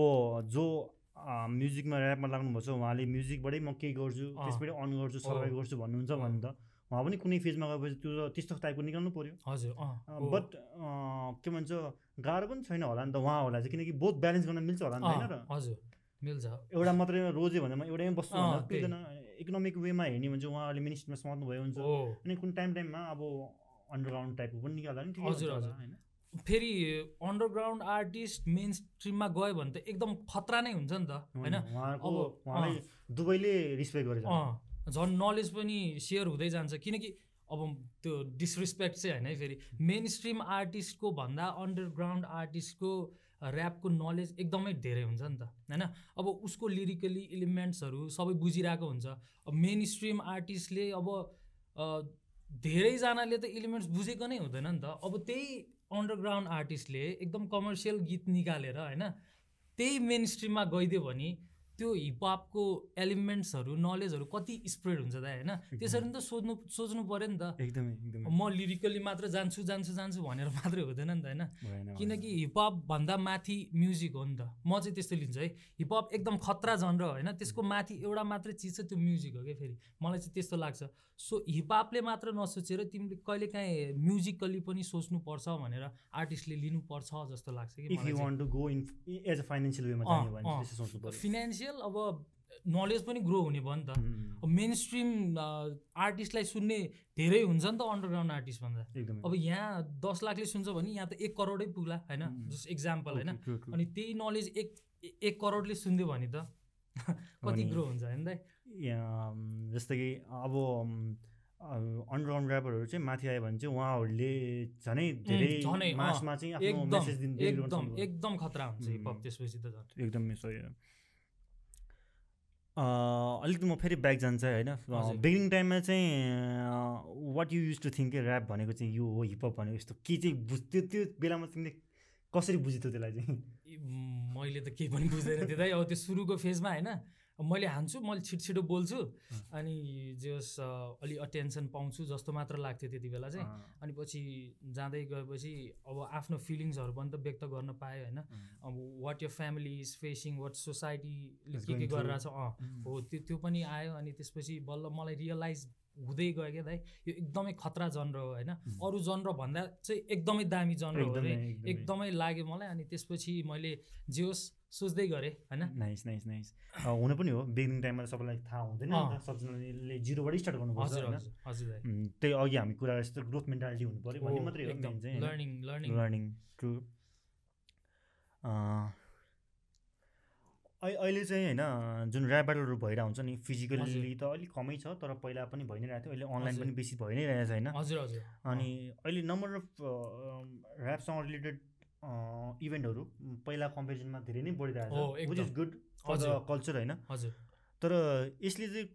जो म्युजिकमा ऱ्यापमा लाग्नुभएको छ उहाँले म्युजिकबाटै म केही गर्छु। त्यसबाटै अन गर्छु सर्भाइभ गर्छु भन्नुहुन्छ। भने त उहाँ पनि कुनै फेजमा गएपछि त्यो त्यस्तो टाइपको निकाल्नु पऱ्यो हजुर। बट के भन्छ गाह्रो पनि छैन होला नि त उहाँहरूलाई चाहिँ किनकि बोथ ब्यालेन्स गर्न मिल्छ होला नि त होइन र हजुर मिल्छ। एउटा मात्रै बस्छु अँ, भन्दा त्यही। पुग्दैन इकोनोमिक वेमा हेर्ने भने चाहिँ उहाँहरूले मिनिस्ट्रीमा समात्नु भयो हुन्छ। अनि कुन टाइम टाइममा अब अन्डरग्राउन्ड टाइपको पनि निकाल्दा नि ठिकै हजुर, हुन्छ हजुर। होइन? फेरि अन्डरग्राउन्ड आर्टिस्ट मेन स्ट्रिममा गयो भने त एकदम खतरा नै हुन्छ नि त होइन? उहाँको अब, उहाँलाई दुवैले रिस्पेक्ट गरेर झन् नलेज पनि सेयर हुँदै जान्छ। किनकि अब त्यो डिसरेस्पेक्ट चाहिँ होइन है फेरि। मेन स्ट्रिम आर्टिस्टको भन्दा अन्डरग्राउन्ड आर्टिस्टको ऱ्यापको नलेज एकदमै धेरै हुन्छ नि त होइन? अब उसको लिरिकली इलिमेन्ट्सहरू सबै बुझिरहेको हुन्छ। अब मेन स्ट्रिम आर्टिस्टले अब धेरैजनाले त इलिमेन्ट्स बुझेको नै हुँदैन नि त। अब त्यही अन्डरग्राउन्ड आर्टिस्टले एकदम कमर्सियल गीत निकालेर होइन? त्यही मेन स्ट्रिममा गइदियो भने त्यो हिपहपको एलिमेन्ट्सहरू नलेजहरू कति स्प्रेड हुन्छ त होइन? त्यसरी नि त सोध्नु सोच्नु पऱ्यो नि त। एकदमै एकदमै। म लिरिकली मात्र जान्छु जान्छु जान्छु भनेर मात्रै हुँदैन नि त होइन। किनकि हिपहप भन्दा माथि म्युजिक हो नि त। म चाहिँ त्यस्तो लिन्छु है। हिपहप एकदम खतरा जनर होइन? त्यसको माथि एउटा मात्रै चिज छ त्यो म्युजिक हो क्या फेरि? मलाई चाहिँ त्यस्तो लाग्छ। सो हिपहपले मात्र नसोचेर तिमीले कहिले काहीँ म्युजिकली पनि सोच्नुपर्छ भनेर आर्टिस्टले लिनुपर्छ जस्तो लाग्छ कि इफ अब नलेज पनि ग्रो हुने भयो नि त। अब मेन स्ट्रिम आर्टिस्टलाई सुन्ने धेरै हुन्छ नि त अन्डरग्राउन्ड आर्टिस्ट भन्दा। अब यहाँ दस लाखले सुन्छ भने यहाँ त एक करोडै पुग्ला होइन. जस्ट इक्जाम्पल होइन. अनि त्यही नलेज एक एक करोडले सुनिदियो भने त कति ग्रो हुन्छ होइन दाइ? जस्तै कि अब अन्डरग्राउन्ड ऱ्यापरहरू चाहिँ माथि आयो भने चाहिँ उहाँहरूले झनै धेरै मासमा चाहिँ आफ्नो एकदम मेसेज एकदम खतरा हुन्छ. हिपहप त्यसपछि त एकदमै अलिकति म फेरि ब्याक जान्छ होइन। बिगिनिङ टाइममा चाहिँ what you used to think rap भनेको चाहिँ यो हो हिपहप भनेको यस्तो के चाहिँ बुझ्थ्यो त्यो बेलामा तिमीले कसरी बुझ्थ्यो त्यसलाई चाहिँ? मैले त केही पनि बुझ्दैन दाइ अब त्यो सुरुको फेजमा होइन? मैले हान्छु मैले छिटो छिटो बोल्छु अनि जे होस् अलि अटेन्सन पाउँछु जस्तो मात्र लाग्थ्यो त्यति बेला चाहिँ। अनि पछि जाँदै गएपछि अब आफ्नो फिलिङ्सहरू पनि त व्यक्त गर्न पाएँ होइन। अब what your family is facing what सोसाइटीले के के. गरिरहेछ अँ हो त्यो त्यो पनि आयो अनि त्यसपछि बल्ल मलाई रियलाइज हुँदै गयो क्या दाइ यो एकदमै खतरा जनर हो होइन. अरू जनर भन्दा चाहिँ एकदमै दामी जनर हो एकदमै अरे एकदमै। लाग्यो मलाई अनि त्यसपछि मैले जे होस् सोच्दै गरेँ होइन? Nice nice nice. हुनु पनि हो बिगिनिङ टाइममा सबैलाई थाहा हुँदैन सबजनाले जिरोबाटै स्टार्ट गर्नुपर्छ हजुर त्यही अघि हामी कुरा जस्तो ग्रोथ मेन्टालिटी हुनु पऱ्यो भन्ने मात्रै हो? Learning learning. Learning true. अहिले चाहिँ होइन जुन ऱ्याप ब्याटलहरू भइरहेको हुन्छ नि फिजिकल्ली त अलिक कमै छ तर पहिला पनि भइ नै रहेको थियो अहिले अनलाइन। पनि बेसी भइ नै रहेको छ होइन हजुर हजुर अनि अहिले नम्बर अफ ऱ्यापसँग रिलेटेड इभेन्टहरू पहिला कम्पेरिजनमा धेरै नै बढिरहेको छ which is. Good for the हजुर। कल्चर होइन हजुर तर यसले चाहिँ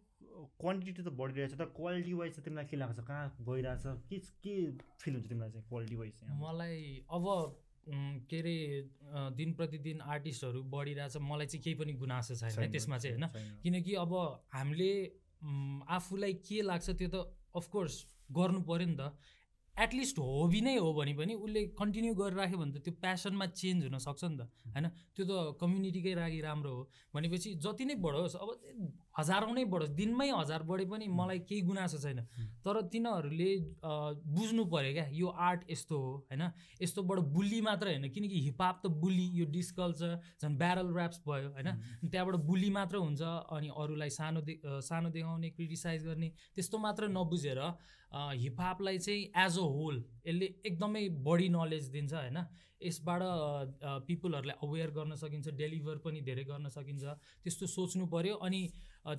क्वान्टिटी त बढिरहेको छ तर क्वालिटी वाइज चाहिँ तिमीलाई के लाग्छ कहाँ गइरहेछ के के फिल हुन्छ तिमीलाई चाहिँ क्वालिटी वाइज चाहिँ? मलाई अब के अरे दिन प्रतिदिन आर्टिस्टहरू बढिरहेछ। मलाई चाहिँ केही पनि गुनासो छैन त्यसमा चाहिँ होइन। किनकि अब हामीले आफूलाई के लाग्छ त्यो त अफकोर्स गर्नु पऱ्यो नि त। एटलिस्ट हबी नै हो भने पनि उसले कन्टिन्यू गरिराख्यो भने त त्यो प्यासनमा चेन्ज हुनसक्छ नि त होइन? त्यो त कम्युनिटीकै लागि राम्रो हो। भनेपछि जति नै बढोस् अब हजारौँ नै बढोस्। दिनमै हजार बढे पनि मलाई केही गुनासो छैन। तर तिनीहरूले बुझ्नु पऱ्यो क्या यो आर्ट यस्तो हो होइन? यस्तोबाट बुल्ली मात्र होइन किनकि हिपहप त बुल्ली यो डिस्कल्चर झन् ब्यारल ऱ्याप्स भयो होइन? त्यहाँबाट बुली मात्र हुन्छ अनि अरूलाई सानो दे सानो देखाउने क्रिटिसाइज गर्ने त्यस्तो मात्र नबुझेर हिपहपलाई चाहिँ एज अ होल यसले एकदमै बढी नलेज दिन्छ होइन? यसबाट पिपुलहरूलाई अवेर गर्न सकिन्छ डेलिभर पनि धेरै गर्न सकिन्छ। त्यस्तो सोच्नु पऱ्यो अनि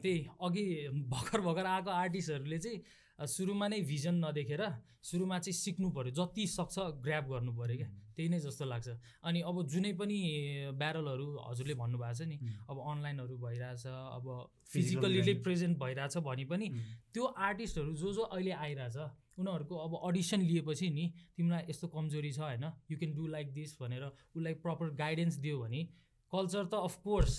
त्यही अघि भर्खर भर्खर आएको आर्टिस्टहरूले चाहिँ सुरुमा नै भिजन नदेखेर सुरुमा चाहिँ सिक्नु पऱ्यो जति सक्छ ग्र्याब गर्नु पऱ्यो क्या। त्यही नै जस्तो लाग्छ। अनि अब जुनै पनि ब्यारलहरू हजुरले भन्नुभएको छ नि अब अनलाइनहरू भइरहेछ अब फिजिकल्ली. प्रेजेन्ट भइरहेछ भने पनि त्यो आर्टिस्टहरू जो जो अहिले आइरहेछ उनीहरूको अब अडिसन लिएपछि नि तिमीलाई यस्तो कमजोरी छ होइन you can do like this भनेर उसलाई प्रपर गाइडेन्स दियो भने कल्चर त अफकोर्स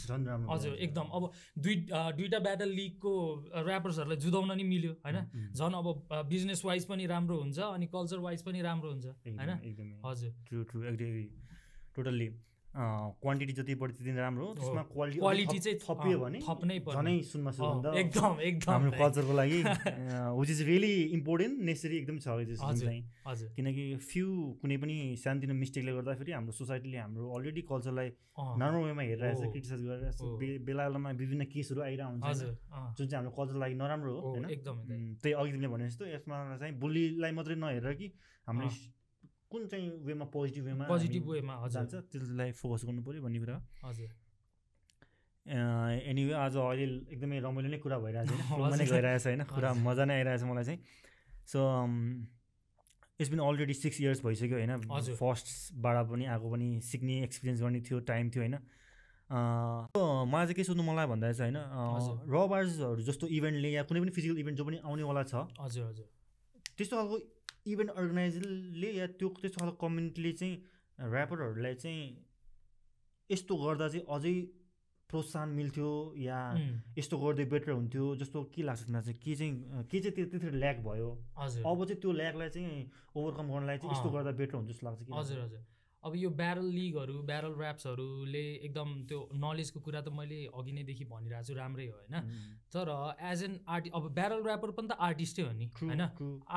हजुर। एकदम। अब दुई दुईवटा ब्याटल लिगको ऱ्यापर्सहरूलाई जुदाउन नि मिल्यो होइन? झन् अब बिजनेस वाइज पनि राम्रो हुन्छ अनि कल्चर वाइज पनि राम्रो हुन्छ होइन? हजुर। True true agree totally quantity जति बढी त्यति राम्रो हो त्यसमा क्वालिटी क्वालिटी चाहिँ थपियो भने थप्नै झनै सुनमा सुगन्ध एकदम एकदम। हाम्रो कल्चरको लागि which is really important necessary एकदम छ चाहिँ किनकि फ्यु कुनै पनि सानोतिनो मिस्टेकले गर्दाखेरि हाम्रो सोसाइटीले हाम्रो अलरेडी कल्चरलाई नराम्रो वेमा हेरिरहेको छ। क्रिटिसाइज गरिरहेको छ बेला बेलामा विभिन्न केसहरू आइरहेको हुन्छ जुन चाहिँ हाम्रो कल्चरको लागि नराम्रो हो होइन। एकदम त्यही अघि तिमीले भने जस्तो यसमा चाहिँ बुलीलाई मात्रै नहेरेर कि हामीले अँ। कुन चाहिँ वेमा पोजिटिभ वेमा पोजिटिभ वेमा जान्छ त्यसलाई फोकस गर्नु पऱ्यो भन्ने कुरा हजुर। एनिवे आज अहिले एकदमै रमाइलो नै कुरा भइरहेको छ नै हजुर। गइरहेछ होइन। कुरा। मजा नै आइरहेछ मलाई चाहिँ। So it's been already six years भइसक्यो होइन। फर्स्टबाट पनि आएको पनि सिक्ने एक्सपिरियन्स गर्ने थियो टाइम थियो होइन। मलाई चाहिँ के सोध्नु मलाई भन्दा चाहिँ होइन हजुर। रबार्सहरू जस्तो इभेन्टले या कुनै पनि फिजिकल इभेन्ट जो पनि आउनेवाला छ हजुर हजुर। त्यस्तो खालको इभेन्ट अर्गनाइजरले या त्यो त्यस्तो खालको कम्युनिटीले चाहिँ ऱ्यापरहरूलाई चाहिँ यस्तो गर्दा चाहिँ अझै प्रोत्साहन मिल्थ्यो या यस्तो गर्दै बेटर हुन्थ्यो जस्तो के लाग्छ तिमीलाई चाहिँ के चाहिँ के चाहिँ त्यो त्यतिखेर ल्याक भयो? हजुर। अब चाहिँ त्यो ल्याकलाई चाहिँ ओभरकम गर्नलाई चाहिँ यस्तो। गर्दा बेटर हुन्छ जस्तो लाग्छ कि हजुर हजुर। अब यो ब्यारल लिगहरू ब्यारल ऱ्याप्सहरूले एकदम त्यो नलेजको कुरा त मैले अघि नैदेखि भनिरहेको छु राम्रै हो होइन? तर एज एन आर्टि अब ब्यारल ऱ्यापर पनि त आर्टिस्टै हो नि होइन?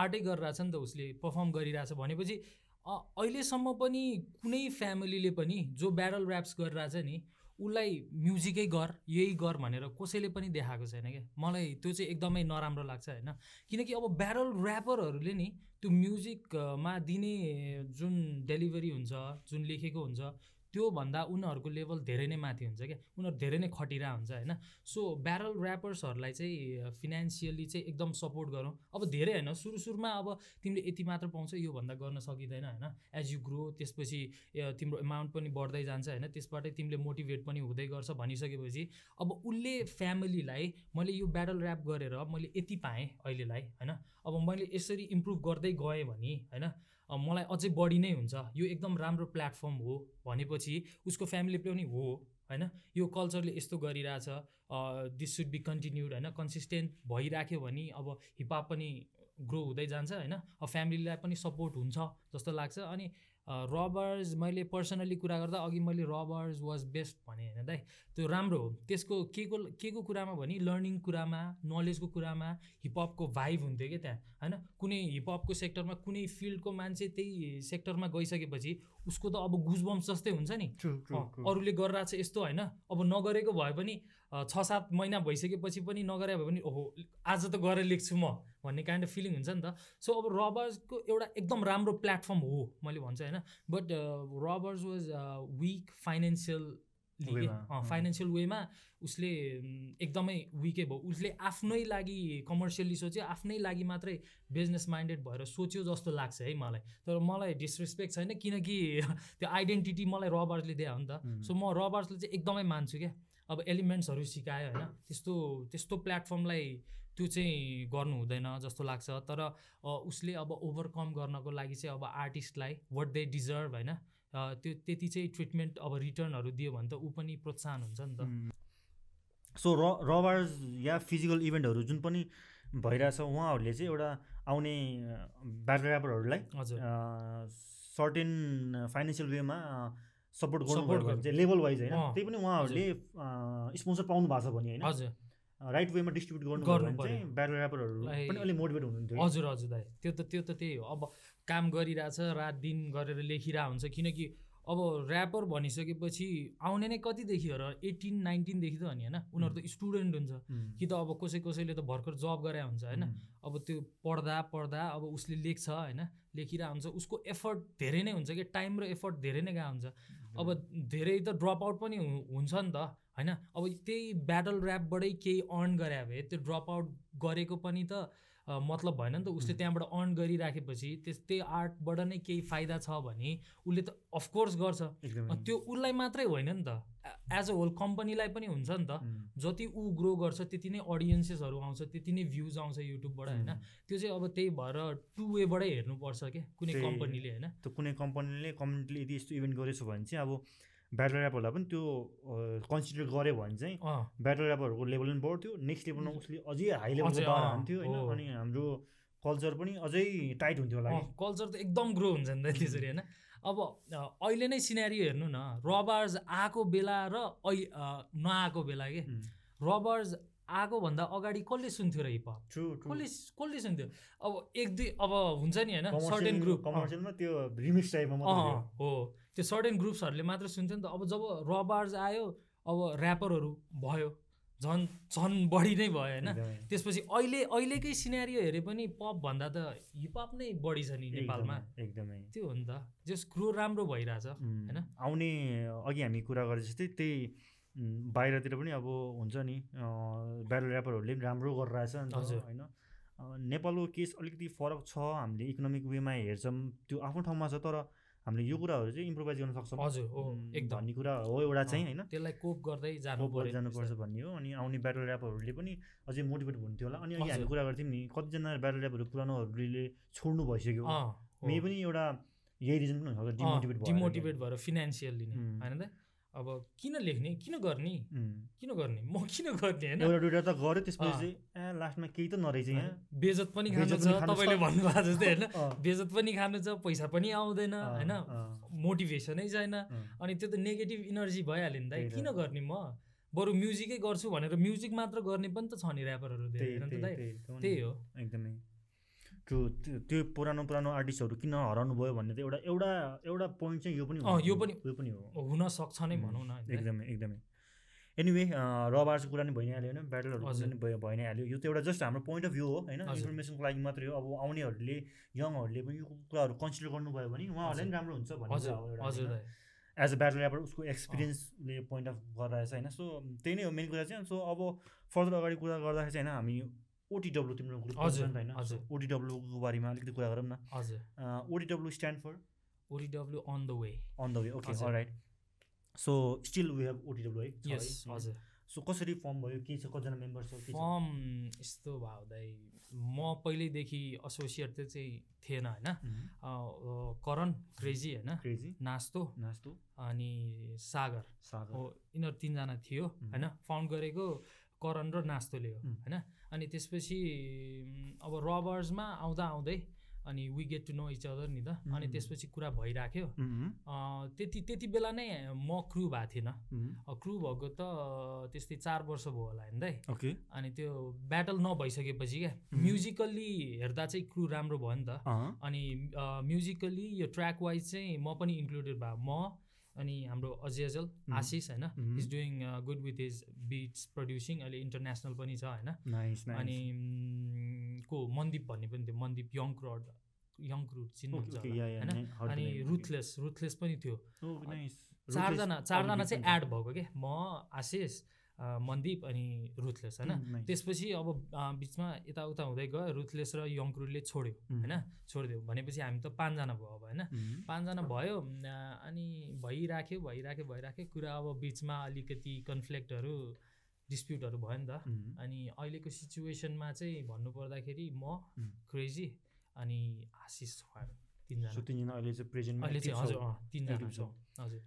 आर्टै गरिरहेछ नि त उसले पर्फर्म गरिरहेछ भनेपछि अहिलेसम्म पनि कुनै फ्यामिलीले पनि जो ब्यारल ऱ्याप्स गरिरहेछ नि उसलाई म्युजिकै गर यही गर भनेर कसैले पनि देखाएको छैन क्या। मलाई त्यो चाहिँ एकदमै नराम्रो लाग्छ होइन। किनकि अब ब्यारल ऱ्यापरहरूले नि त्यो म्युजिकमा दिने जुन डेलिभरी हुन्छ जुन लेखेको हुन्छ त्योभन्दा उनीहरूको लेभल धेरै नै माथि हुन्छ क्या। उनीहरू धेरै नै खटिरा हुन्छ होइन? सो ब्यारल ऱ्यापर्सहरूलाई चाहिँ फिनेन्सियली चाहिँ एकदम सपोर्ट गरौँ। अब धेरै होइन? सुरु सुरुमा अब तिमीले यति मात्र पाउँछ योभन्दा गर्न सकिँदैन होइन? एज यु ग्रो त्यसपछि तिम्रो एमाउन्ट पनि बढ्दै जान्छ होइन? त्यसबाटै तिमीले मोटिभेट पनि हुँदै गर्छ भनिसकेपछि। अब उसले फ्यामिलीलाई मैले यो ब्याटल ऱ्याप गरेर मैले यति पाएँ अहिलेलाई होइन? अब मैले यसरी इम्प्रुभ गर्दै गएँ भने होइन? मलाई अझै बढी नै हुन्छ। यो एकदम राम्रो प्लेटफर्म हो भनेपछि उसको फ्यामिली पनि हो होइन? यो कल्चरले यस्तो गरिरहेछ दिस सुड बी कन्टिन्युड होइन? कन्सिस्टेन्ट भइराख्यो भने अब हिपहप पनि ग्रो हुँदै जान्छ होइन? अब फ्यामिलीलाई पनि सपोर्ट हुन्छ जस्तो लाग्छ। अनि रबर्स मैले पर्सनली कुरा गर्दा अघि मैले रबर्स वाज बेस्ट भने होइन दाइ? त्यो राम्रो हो। त्यसको के को के को कुरामा भने लर्निङ कुरामा नलेजको कुरामा हिपहपको भाइब हुन्थ्यो क्या त्यहाँ होइन? कुनै हिपहपको सेक्टरमा कुनै फिल्डको मान्छे त्यही सेक्टरमा गइसकेपछि उसको त अब गुजबम्स जस्तै हुन्छ नि। अरूले गरिरहेको छ यस्तो होइन। अब नगरेको भए पनि छ सात महिना भइसकेपछि पनि नगरे भए पनि ओहो आज त गरेर लेख्छु म भन्ने काइन्ड अफ फिलिङ हुन्छ नि त। सो अब रबर्सको एउटा एकदम राम्रो प्लेटफर्म हो मैले भन्छु होइन। But Raw Barz was weak financial. Financial वेमा उसले एकदमै विकै भयो। उसले आफ्नै लागि कमर्सियली सोच्यो आफ्नै लागि मात्रै बिजनेस माइन्डेड भएर सोच्यो जस्तो लाग्छ है मलाई। तर मलाई डिसरेस्पेक्ट छैन किनकि त्यो आइडेन्टिटी मलाई रबर्सले दियो हो नि त. सो म रबर्सले चाहिँ एकदमै मान्छु क्या। अब एलिमेन्ट्सहरू सिकायो होइन त्यस्तो त्यस्तो प्लेटफर्मलाई त्यो चाहिँ गर्नु हुँदैन जस्तो लाग्छ। तर उसले अब ओभरकम गर्नको लागि चाहिँ अब आर्टिस्टलाई वाट दे डिजर्भ होइन त्यो त्यति चाहिँ ट्रिटमेन्ट अब रिटर्नहरू दियो भने त ऊ पनि प्रोत्साहन हुन्छ नि त। सो र रबार्स या फिजिकल इभेन्टहरू जुन पनि भइरहेछ उहाँहरूले चाहिँ एउटा आउने ब्याटल ऱ्यापरहरूलाई हजुर। सर्टेन फाइनेन्सियल वेमा सपोर्ट Support गर्नु गर्नु। चाहिँ लेभल वाइज होइन। त्यही पनि उहाँहरूले स्पोन्सर पाउनु भएको छ भने होइन। हजुर। राइट वेमा डिस्ट्रिब्युट गर्नु चाहिँ। ब्याटल ऱ्यापरहरू लाई- पनि अलिक मोटिभेट हुनुहुन्थ्यो हजुर हजुर दाइ। त्यो त त्यो त त्यही हो। अब काम गरिरहेछ रात दिन गरेर लेखिरहेको हुन्छ। किनकि अब ऱ्यापर भनिसकेपछि आउने नै कतिदेखि हो र एटिन नाइन्टिनदेखि त हो नि होइन। उनीहरू त स्टुडेन्ट हुन्छ। कि त अब कसै कसैले त भर्खर जब गरे हुन्छ होइन। अब त्यो पढ्दा पढ्दा अब उसले लेख्छ होइन। लेखिरहेको हुन्छ। उसको एफर्ट धेरै नै हुन्छ कि टाइम र एफर्ट धेरै नै गएको हुन्छ। अब धेरै त ड्रप आउट पनि हुन्छ नि त होइन? अब त्यही ब्याटल ऱ्यापबाटै केही अर्न गरे भए त्यो ड्रप आउट गरेको पनि त मतलब भएन नि त उसले. त्यहाँबाट अर्न गरिराखेपछि त्यस त्यही आर्टबाट नै केही फाइदा छ भने उसले त अफकोर्स गर्छ। त्यो उसलाई मात्रै होइन नि त। एज अ होल कम्पनीलाई पनि हुन्छ नि त। जति ऊ ग्रो गर्छ त्यति नै अडियन्सेसहरू आउँछ त्यति नै भ्युज आउँछ युट्युबबाट होइन? त्यो चाहिँ अब त्यही भएर टु वेबाटै हेर्नुपर्छ क्या कुनै कम्पनीले होइन? त्यो कुनै कम्पनीले कम्युनिटीले यदि यस्तो इभेन्ट गरेछ भने चाहिँ अब ब्याटल ऱ्यापरलाई पनि त्यो कन्सिडर गऱ्यो भने चाहिँ ब्याटल ऱ्यापरहरूको लेभल पनि बढ्थ्यो। नेक्स्ट लेभलमा उसले अझै हाई लेभलको अँ, हान्थ्यो होइन। अनि हाम्रो कल्चर पनि अझै टाइट हुन्थ्यो होला कल्चर त एकदम ग्रो हुन्छ नि त त्यसरी होइन? अब अहिले नै सिनेरियो हेर्नु न रबार्स आएको बेला र अहिले नआएको बेला के? रबार्स आएको भन्दा अगाडि कसले सुन्थ्यो र ट्रु कसले कसले सुन्थ्यो? अब एक दुई अब हुन्छ नि होइन सर्टेन ग्रुप त्यो रिमिक्स टाइपमा हो। त्यो सर्टेन ग्रुप्सहरूले मात्र सुन्थ्यो नि त। अब जब रबार्स आयो अब ऱ्यापरहरू भयो झन् झन् बढी नै भयो होइन। त्यसपछि अहिले अहिलेकै सिनेरियो हेरे पनि पप भन्दा त हिपहप नै बढी छ नि नेपालमा। एकदमै, त्यो हो नि त। जस ग्रो राम्रो भइरहेछ होइन? आउने अघि हामी कुरा गरे जस्तै त्यही बाहिरतिर पनि अब हुन्छ नि ब्याटल ऱ्यापरहरूले पनि राम्रो गरिरहेछ नि त हजुर। होइन? नेपालको केस अलिकति फरक छ हामीले इकोनोमिक वेमा हेर्छौँ त्यो आफ्नो ठाउँमा छ तर हामीले यो कुराहरू चाहिँ इम्प्रोभाइज गर्न सक्छौँ। हजुर हो एकदम। भन्ने कुरा हो एउटा चाहिँ होइन? त्यसलाई कोप गर्दै जानु जानुपर्छ भन्ने हो अनि आउने ब्याटल ऱ्यापरहरूले पनि अझै मोटिभेट हुन्थ्यो होला। अनि अघि हामी। कुरा गर्थ्यौँ नि कतिजना ब्याटल ऱ्यापहरू पुरानोहरूले छोड्नु भइसक्यो। मे पनि एउटा यही रिजन पनि हुनसक्छ डिमोटिभेट डिमोटिभेट भएर फिनेन्सियल्ली नै उम्. होइन त? अब किन लेख्ने? किन गर्ने. किन गर्ने? म किन गर्ने होइन? एउटा दुइटा त गऱ्यो त्यसपछि लास्टमा केही त नरहेछ यहाँ। बेजत पनि खानु छ तपाईँले। भन्नुभएको जस्तै होइन? बेजत पनि खानु छ पैसा पनि आउँदैन होइन? मोटिभेसनै छैन। अनि त्यो त नेगेटिभ इनर्जी भइहाल्यो नि त। किन गर्ने म? बरु म्युजिकै गर्छु भनेर म्युजिक मात्र गर्ने पनि त छ नि ऱ्यापरहरू धेरै। त्यही हो। एकदमै। त्यो त्यो- पुरानो पुरानो आर्टिस्टहरू किन हराउनु भयो भन्ने त एउटा एउटा एउटा पोइन्ट चाहिँ यो पनि हो। यो पनि- यो पनि हो। हुन सक्छ नै भनौँ न? एकदमै एकदमै। एनिवे रबार्सको कुरा नि भइ नै हाल्यो होइन? ब्याटलहरू। पनि भइ भइ नै हाल्यो यो त एउटा जस्ट हाम्रो पोइन्ट अफ भ्यू हो होइन। इन्फर्मेसनको लागि मात्रै हो। अब आउनेहरूले यङहरूले पनि यो कुराहरू कन्सिडर गर्नुभयो भने उहाँहरूलाई पनि राम्रो हुन्छ भन्ने एउटा, एज अ ब्याटल ऱ्यापर उसको एक्सपिरियन्सले पोइन्ट अफ गरिरहेछ होइन? सो त्यही नै हो मेन कुरा चाहिँ। सो अब फर्दर अगाडि कुरा गर्दाखेरि चाहिँ होइन हामी ओटिडब्लु तिम्रो ग्रुप हजुर, होइन? हजुर। ओटिडब्लुको बारेमा अलिकति कुरा गरौँ न। हजुर। OTW stand for OTW on the way on the way okay. Right so still we have OTW है हजुर। सो कसरी फर्म भयो? के छ? कतिजना मेम्बर छ? फर्म यस्तो भयो दाइ म पहिल्यैदेखि एसोसिएट त चाहिँ थिएन होइन? करण क्रेजी होइन? क्रेजी। नास्तो। नास्तो। अनि सागर। सागर। हो यिनीहरू तिनजना थियो. होइन? फाउन्ड गरेको करण र नास्तोले हो. होइन? अनि त्यसपछि अब रबर्समा आउँदा आउँदै अनि we get to know each other नि त। अनि. त्यसपछि कुरा भइराख्यो। त्यति त्यति बेला नै म क्रु भएको थिएन। Mhm. क्रु भएको त त्यस्तै चार वर्ष भयो होला होइन दाइ अनि त्यो ब्याटल नभइसकेपछि क्या. म्युजिकल्ली हेर्दा चाहिँ क्रु राम्रो भयो नि त। अनि म्युजिकल्ली यो ट्र्याक वाइज चाहिँ म पनि इन्क्लुडेड भयो म अनि हाम्रो अजेजल आशिष होइन. Is doing good with his beats producing अहिले इन्टरनेसनल पनि छ होइन। नाइस अनि म, को मन्दीप भन्ने पनि थियो Mandeep young crude young crude चिन्नुहुन्छ होइन। अनि रुथलेस रुथलेस पनि थियो। नाइस चारजना चारजना चाहिँ एड भएको क्या म आशिष मन्दीप अनि रुथलेस होइन? त्यसपछि अब बिचमा यताउता हुँदै गयो। रुथलेस र यङ क्रुडले छोड्यो. होइन? छोडिदियो। भनेपछि हामी त पाँचजना भयो अब होइन? पाँचजना भयो अनि भइराख्यो भइराख्यो भइराख्यो। कुरा अब बिचमा अलिकति कन्फ्लिक्टहरू डिस्प्युटहरू भयो नि त। अनि अहिलेको सिचुएसनमा चाहिँ भन्नुपर्दाखेरि म. क्रेजी अनि आशिष तिनजना। अहिले चाहिँ प्रेजेन्टमा अहिले चाहिँ हजुर तिनजना छौँ। हजुर।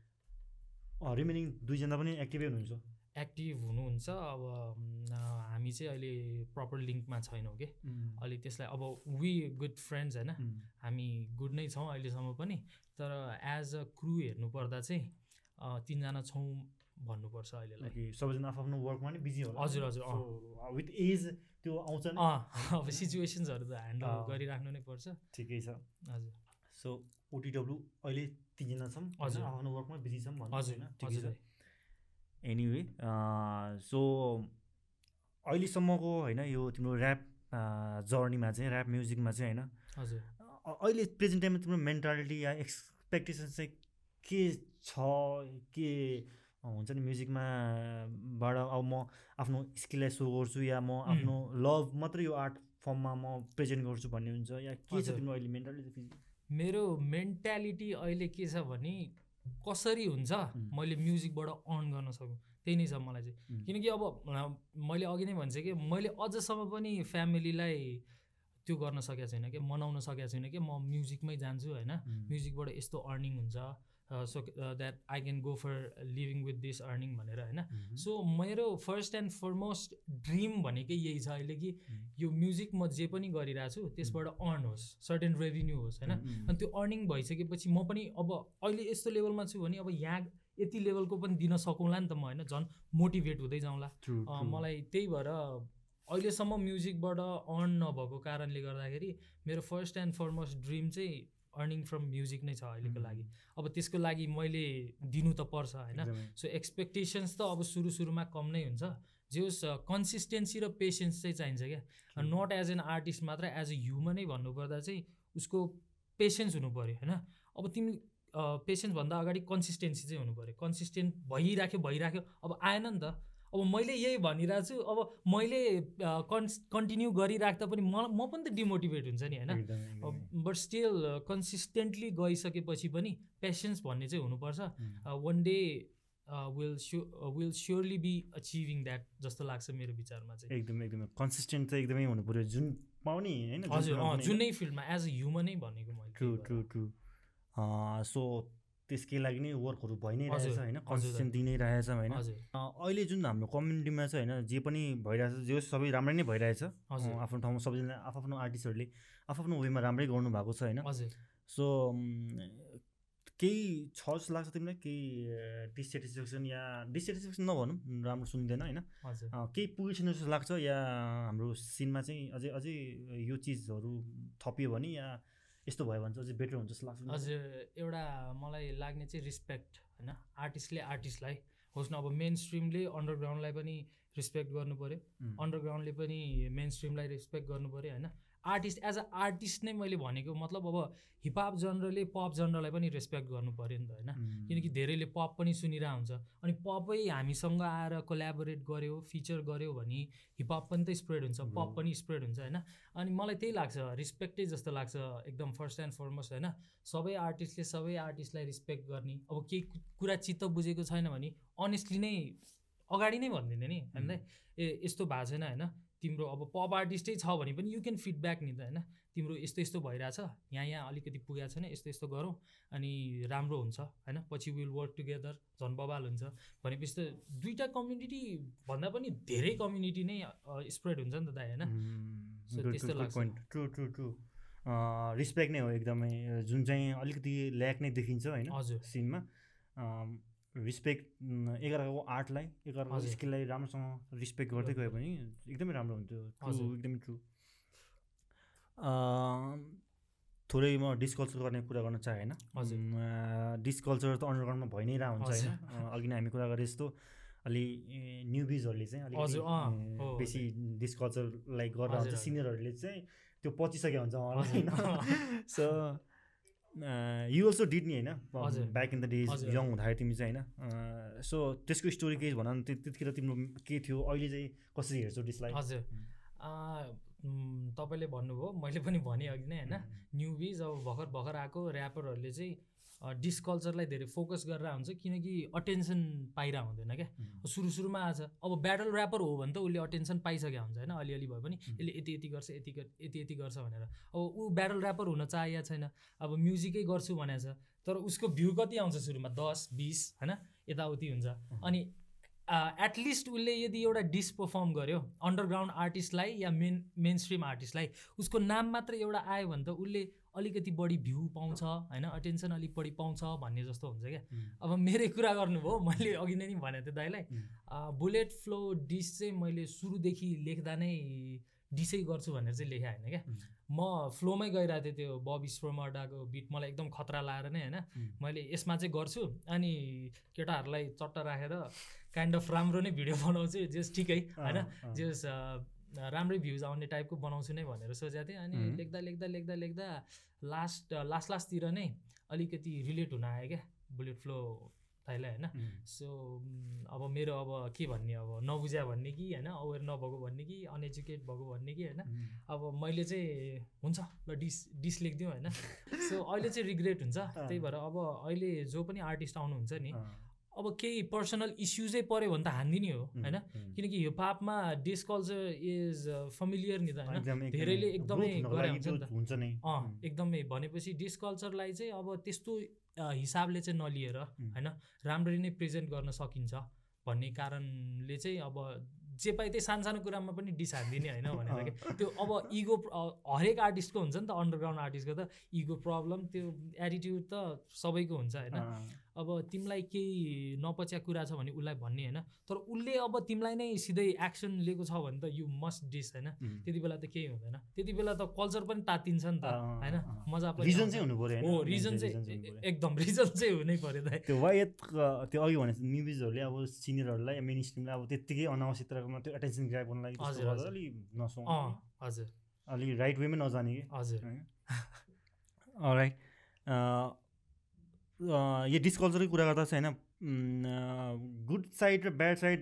रिमेनिङ दुईजना पनि एक्टिभै हुनुहुन्छ? एक्टिभ हुनुहुन्छ अब हामी चाहिँ अहिले प्रपर लिङ्कमा छैनौँ कि? अहिले त्यसलाई अब वी गुड फ्रेन्ड्स होइन। हामी गुड नै छौँ अहिलेसम्म पनि तर एज अ crue हेर्नुपर्दा चाहिँ तिनजना छौँ भन्नुपर्छ अहिलेलाई। सबैजना आफ्नो वर्कमा नि बिजी होला। हजुर, हजुर। विथ एज त्यो आउँछ अब सिचुएसन्सहरू त ह्यान्डल। गरिराख्नु नै पर्छ। ठिकै छ। हजुर। सो ओटिडब्लु अहिले तिनजना छौँ? हजुर। आफ्नो वर्कमा बिजी छौँ भन्नु हजुर? ठिकै छ। एनिवे सो अहिलेसम्मको होइन यो तिम्रो ऱ्याप जर्नीमा चाहिँ ऱ्याप म्युजिकमा चाहिँ होइन हजुर। अहिले प्रेजेन्ट टाइममा तिम्रो मेन्टालिटी या एक्सपेक्टेसन चाहिँ के छ के हुन्छ नि म्युजिकमा बाट अब म आफ्नो स्किललाई सो गर्छु या म आफ्नो लभ मात्रै यो आर्ट फर्ममा म प्रेजेन्ट गर्छु भन्ने हुन्छ या के छ। तिम्रो अहिले मेन्टालिटी मेरो मेन्टालिटी अहिले के छ भने कसरी हुन्छ. मैले म्युजिकबाट अर्न गर्न सकुँ। त्यही नै छ मलाई चाहिँ. किनकि अब मैले अघि नै भन्छ कि मैले अझसम्म पनि फ्यामिलीलाई त्यो गर्न सकेको छैन कि मनाउन सकेको छैन कि म म्युजिकमै जान्छु होइन? म्युजिकबाट यस्तो अर्निङ हुन्छ। So that I can go for living with this earning भनेर होइन? सो मेरो फर्स्ट एन्ड फरमोस्ट ड्रिम भनेकै यही छ अहिले कि Mm. यो म्युजिक म जे पनि गरिरहेको छु त्यसबाट अर्न होस् सर्टेन रेभिन्यू होस् होइन? अनि त्यो अर्निङ भइसकेपछि म पनि अब अहिले यस्तो लेभलमा छु भने अब यहाँ यति लेभलको पनि दिन सकौँला नि त म होइन? झन् मोटिभेट हुँदै जाउँला। मलाई त्यही भएर अहिलेसम्म म्युजिकबाट अर्न नभएको कारणले गर्दाखेरि मेरो फर्स्ट एन्ड फरमोस्ट ड्रिम चाहिँ अर्निङ फ्रम म्युजिक नै छ अहिलेको. लागि। अब त्यसको लागि मैले दिनु त पर्छ होइन? सो एक्सपेक्टेसन्स त अब सुरु सुरुमा कम नै हुन्छ। जे होस् कन्सिस्टेन्सी र पेसेन्स चाहिँ चाहिन्छ क्या। नट एज एन आर्टिस्ट मात्र एज अ ह्युमनै भन्नुपर्दा चाहिँ उसको पेसेन्स हुनु पऱ्यो होइन? अब तिमी पेसेन्स भन्दा अगाडि कन्सिस्टेन्सी चाहिँ हुनु पऱ्यो कन्सिस्टेन्ट भइराख्यो भइराख्यो। अब आएन नि त। अब मैले यही भनिरहेको छु अब मैले कन्स कन्टिन्यू गरिराख्दा पनि म म पनि त डिमोटिभेट हुन्छ नि होइन? बट स्टिल कन्सिस्टेन्टली गइसकेपछि पनि पेसेन्स भन्ने चाहिँ हुनुपर्छ। One day will sure will surely be achieving that जस्तो लाग्छ मेरो विचारमा चाहिँ। एकदम एकदमै। कन्सिस्टेन्ट चाहिँ एकदमै हुनु पऱ्यो। जुन पाउने होइन हजुर जुनै फिल्डमा एज अ ह्युमनै भनेको मैले ट्रु ट्रु। ट्रु सो त्यसकै लागि नै वर्कहरू भइ नै रहेछ होइन? कन्सिस्टेन्ट दिइ नै रहेछ होइन? अहिले जुन हाम्रो कम्युनिटीमा चाहिँ होइन? जे पनि भइरहेछ जे सबै राम्रै नै भइरहेछ। आफ्नो ठाउँमा सबैजना आफ्नो आर्टिस्टहरूले आफ्नो वेमा राम्रै गर्नुभएको छ होइन? सो केही छ जस्तो लाग्छ तिमीलाई? केही डिसेटिस्फ्याक्सन या डिसेटिस्फ्याक्सन नभनौँ राम्रो सुन्दैन होइन? केही पुगेको जस्तो लाग्छ या हाम्रो सिनमा चाहिँ अझै अझै यो चिजहरू थपियो भने या यस्तो भयो भने चाहिँ अझै बेटर हुन्छ जस्तो लाग्छ? हजुर एउटा मलाई लाग्ने चाहिँ रिस्पेक्ट होइन? आर्टिस्टले आर्टिस्टलाई होस् न अब मेन स्ट्रिमले अन्डरग्राउन्डलाई पनि रिस्पेक्ट गर्नु पऱ्यो अन्डरग्राउन्डले पनि मेन स्ट्रिमलाई रेस्पेक्ट गर्नु पऱ्यो होइन? आर्टिस्ट एज अ आर्टिस्ट नै मैले भनेको मतलब अब हिपहप जनरले पप जनरलाई पनि रेस्पेक्ट गर्नु पऱ्यो नि त होइन? किनकि धेरैले पप पनि सुनिरहेको हुन्छ। अनि पपै हामीसँग आएर कोल्याबोरेट गर्यो फिचर गर्यो भने हिपहप पनि त स्प्रेड हुन्छ। पप पनि स्प्रेड हुन्छ होइन? अनि मलाई त्यही लाग्छ रिस्पेक्टै जस्तो लाग्छ एकदम फर्स्ट एन्ड फरमोस्ट होइन? सबै आर्टिस्टले सबै आर्टिस्टलाई रिस्पेक्ट गर्ने। अब केही कुरा चित्त बुझेको छैन भने अनेस्टली नै अगाडि नै भनिदिने नि हामीलाई। ए यस्तो भएको छैन होइन? तिम्रो अब पप आर्टिस्टै छ भने पनि यु क्यान फिडब्याक नि त होइन? तिम्रो यस्तो यस्तो भइरहेछ यहाँ यहाँ अलिकति पुगेको छैन यस्तो यस्तो गरौँ अनि राम्रो हुन्छ होइन? पछि विल वर्क टुगेदर झन् बबाल हुन्छ भनेपछि त दुइटा कम्युनिटी भन्दा पनि धेरै कम्युनिटी नै स्प्रेड हुन्छ नि त दाइ होइन? त्यस्तो लाग्छ। ट्रु ट्रु ट्रु रिस्पेक्ट नै हो एकदमै जुन चाहिँ अलिकति ल्याक नै देखिन्छ होइन? हजुर। सिनमा। रिस्पेक्ट एघारको आर्टलाई हजुर। स्किललाई राम्रोसँग रिस्पेक्ट गर्दै गयो भने एकदमै राम्रो हुन्थ्यो। एकदमै ट्रु थोरै म डिस्कल्चर गर्ने कुरा गर्न चाहेँ होइन हजुर। डिस्कल्चर त अन्डरग्राउन्डमा भइ नै रहेको हुन्छ होइन अघि नै हामी कुरा गरे जस्तो अलि न्युबिजहरूले चाहिँ अलिकति हजुर, अँ, ए, हो, बेसी डिस्कल्चरलाई गरेर हुन्छ। सिनियरहरूले चाहिँ त्यो पचिसकेको हुन्छ। होइन सो यु अल्सो डिड नि होइन। Back in the days. Young हुँदाखेरि तिमी चाहिँ होइन? सो त्यसको स्टोरी केही भन त्यतिखेर तिम्रो के थियो? अहिले चाहिँ कसरी हेर्छौ डिसलाई हजुर। तपाईँले भन्नुभयो मैले पनि भने अघि नै होइन? न्युबिज अब भर्खर भर्खर आएको ऱ्यापरहरूले चाहिँ डिसकल्चरलाई धेरै फोकस गरेर हुन्छ किनकि अटेन्सन पाइरहेको हुँदैन क्या। सुरु सुरुमा आछ अब ब्याटल ऱ्यापर हो भने त उसले अटेन्सन पाइसकेको हुन्छ होइन? अलिअलि भए पनि. यसले यति यति गर्छ यति यति यति गर्छ भनेर। अब ऊ ब्याटल ऱ्यापर हुन चाहेको छैन अब म्युजिकै गर्छु भनेको छ तर उसको भ्यू कति आउँछ सुरुमा? दस बिस होइन? यताउति हुन्छ। अनि एटलिस्ट उसले यदि एउटा डिस पर्फर्म गर्यो अन्डरग्राउन्ड आर्टिस्टलाई या मेन मेन स्ट्रिम आर्टिस्टलाई उसको नाम मात्र एउटा आयो भने त उसले अलिकति बढी भ्यू पाउँछ होइन? अटेन्सन अलिक बढी पाउँछ भन्ने जस्तो हुन्छ क्या। अब मेरै कुरा गर्नुभयो मैले अघि नै नि भनेको थिएँ दाइलाई। बुलेट फ्लो डिस चाहिँ मैले सुरुदेखि लेख्दा नै डिसै गर्छु भनेर चाहिँ लेखेको होइन क्या. म फ्लोमै गइरहेको थिएँ त्यो बबी स्प्रोमर्डाको बिट मलाई एकदम खतरा लाएर नै होइन। मैले यसमा चाहिँ गर्छु अनि केटाहरूलाई चट्ट राखेर काइन्ड अफ राम्रो नै भिडियो बनाउँछु जस ठिकै होइन? जस राम्रै भ्युज आउने टाइपको बनाउँछु नै भनेर सोचेको थिएँ। अनि. लेख्दा लेख्दा लेख्दा लेख्दा लास्ट लास्ट लास्टतिर नै अलिकति रिलेट हुन आयो क्या बुलेट फ्लो दाइलाई होइन। सो mm, अब मेरो अब के भन्ने अब नबुझ्या भन्ने कि होइन अवेर नभएको भन्ने कि अनएजुकेट भएको भन्ने कि होइन। अब मैले चाहिँ हुन्छ ल डिस डिस लेखिदिउँ होइन। सो अहिले चाहिँ रिग्रेट हुन्छ त्यही भएर अब अहिले जो पनि आर्टिस्ट आउनुहुन्छ नि अब केही पर्सनल इस्युजै पऱ्यो भने त हानिदिने हो होइन? किनकि हिपहपमा डिस कल्चर इज फमिलियर नि त होइन? धेरैले एकदमै गरे हुन्छ नि अँ एकदमै। भनेपछि डिस कल्चरलाई चाहिँ अब त्यस्तो हिसाबले चाहिँ नलिएर होइन? राम्ररी नै प्रेजेन्ट गर्न सकिन्छ भन्ने कारणले चाहिँ अब जे पाए त्यही सानो सानो कुरामा पनि डिस हानिदिने होइन? भनेर क्या त्यो अब इगो हरेक आर्टिस्टको हुन्छ नि त अन्डरग्राउन्ड आर्टिस्टको त इगो प्रब्लम त्यो एटिट्युड त सबैको हुन्छ होइन? अब तिमीलाई केही नपच्या कुरा छ भने उसलाई भन्ने होइन। तर उसले अब तिमीलाई नै सिधै एक्सन लिएको छ भने त यु मस्ट डिस होइन। त्यति बेला त केही हुँदैन। त्यति बेला त कल्चर पनि तातिन्छ नि त होइन। मजा पनि रिजन। चाहिँ हुनु पऱ्यो हो? रिजन चाहिँ। एकदम रिजन चाहिँ हुनै पऱ्यो दाइ त्यो वायत त्यो अघि भने म्युजिकहरूले अब सिनियरहरूलाई मेन स्ट्रिमलाई अब त्यत्तिकै अनावश्यक तरिकामा त्यो एटेन्सन ग्राप गर्न लागि हजुर। अलिक नसो हजुर। अलिक राइट वेमै नजाने कि? हजुर। राइट यो डिस्कल्चरै कुरा गर्दा चाहिँ होइन गुड साइड र ब्याड साइड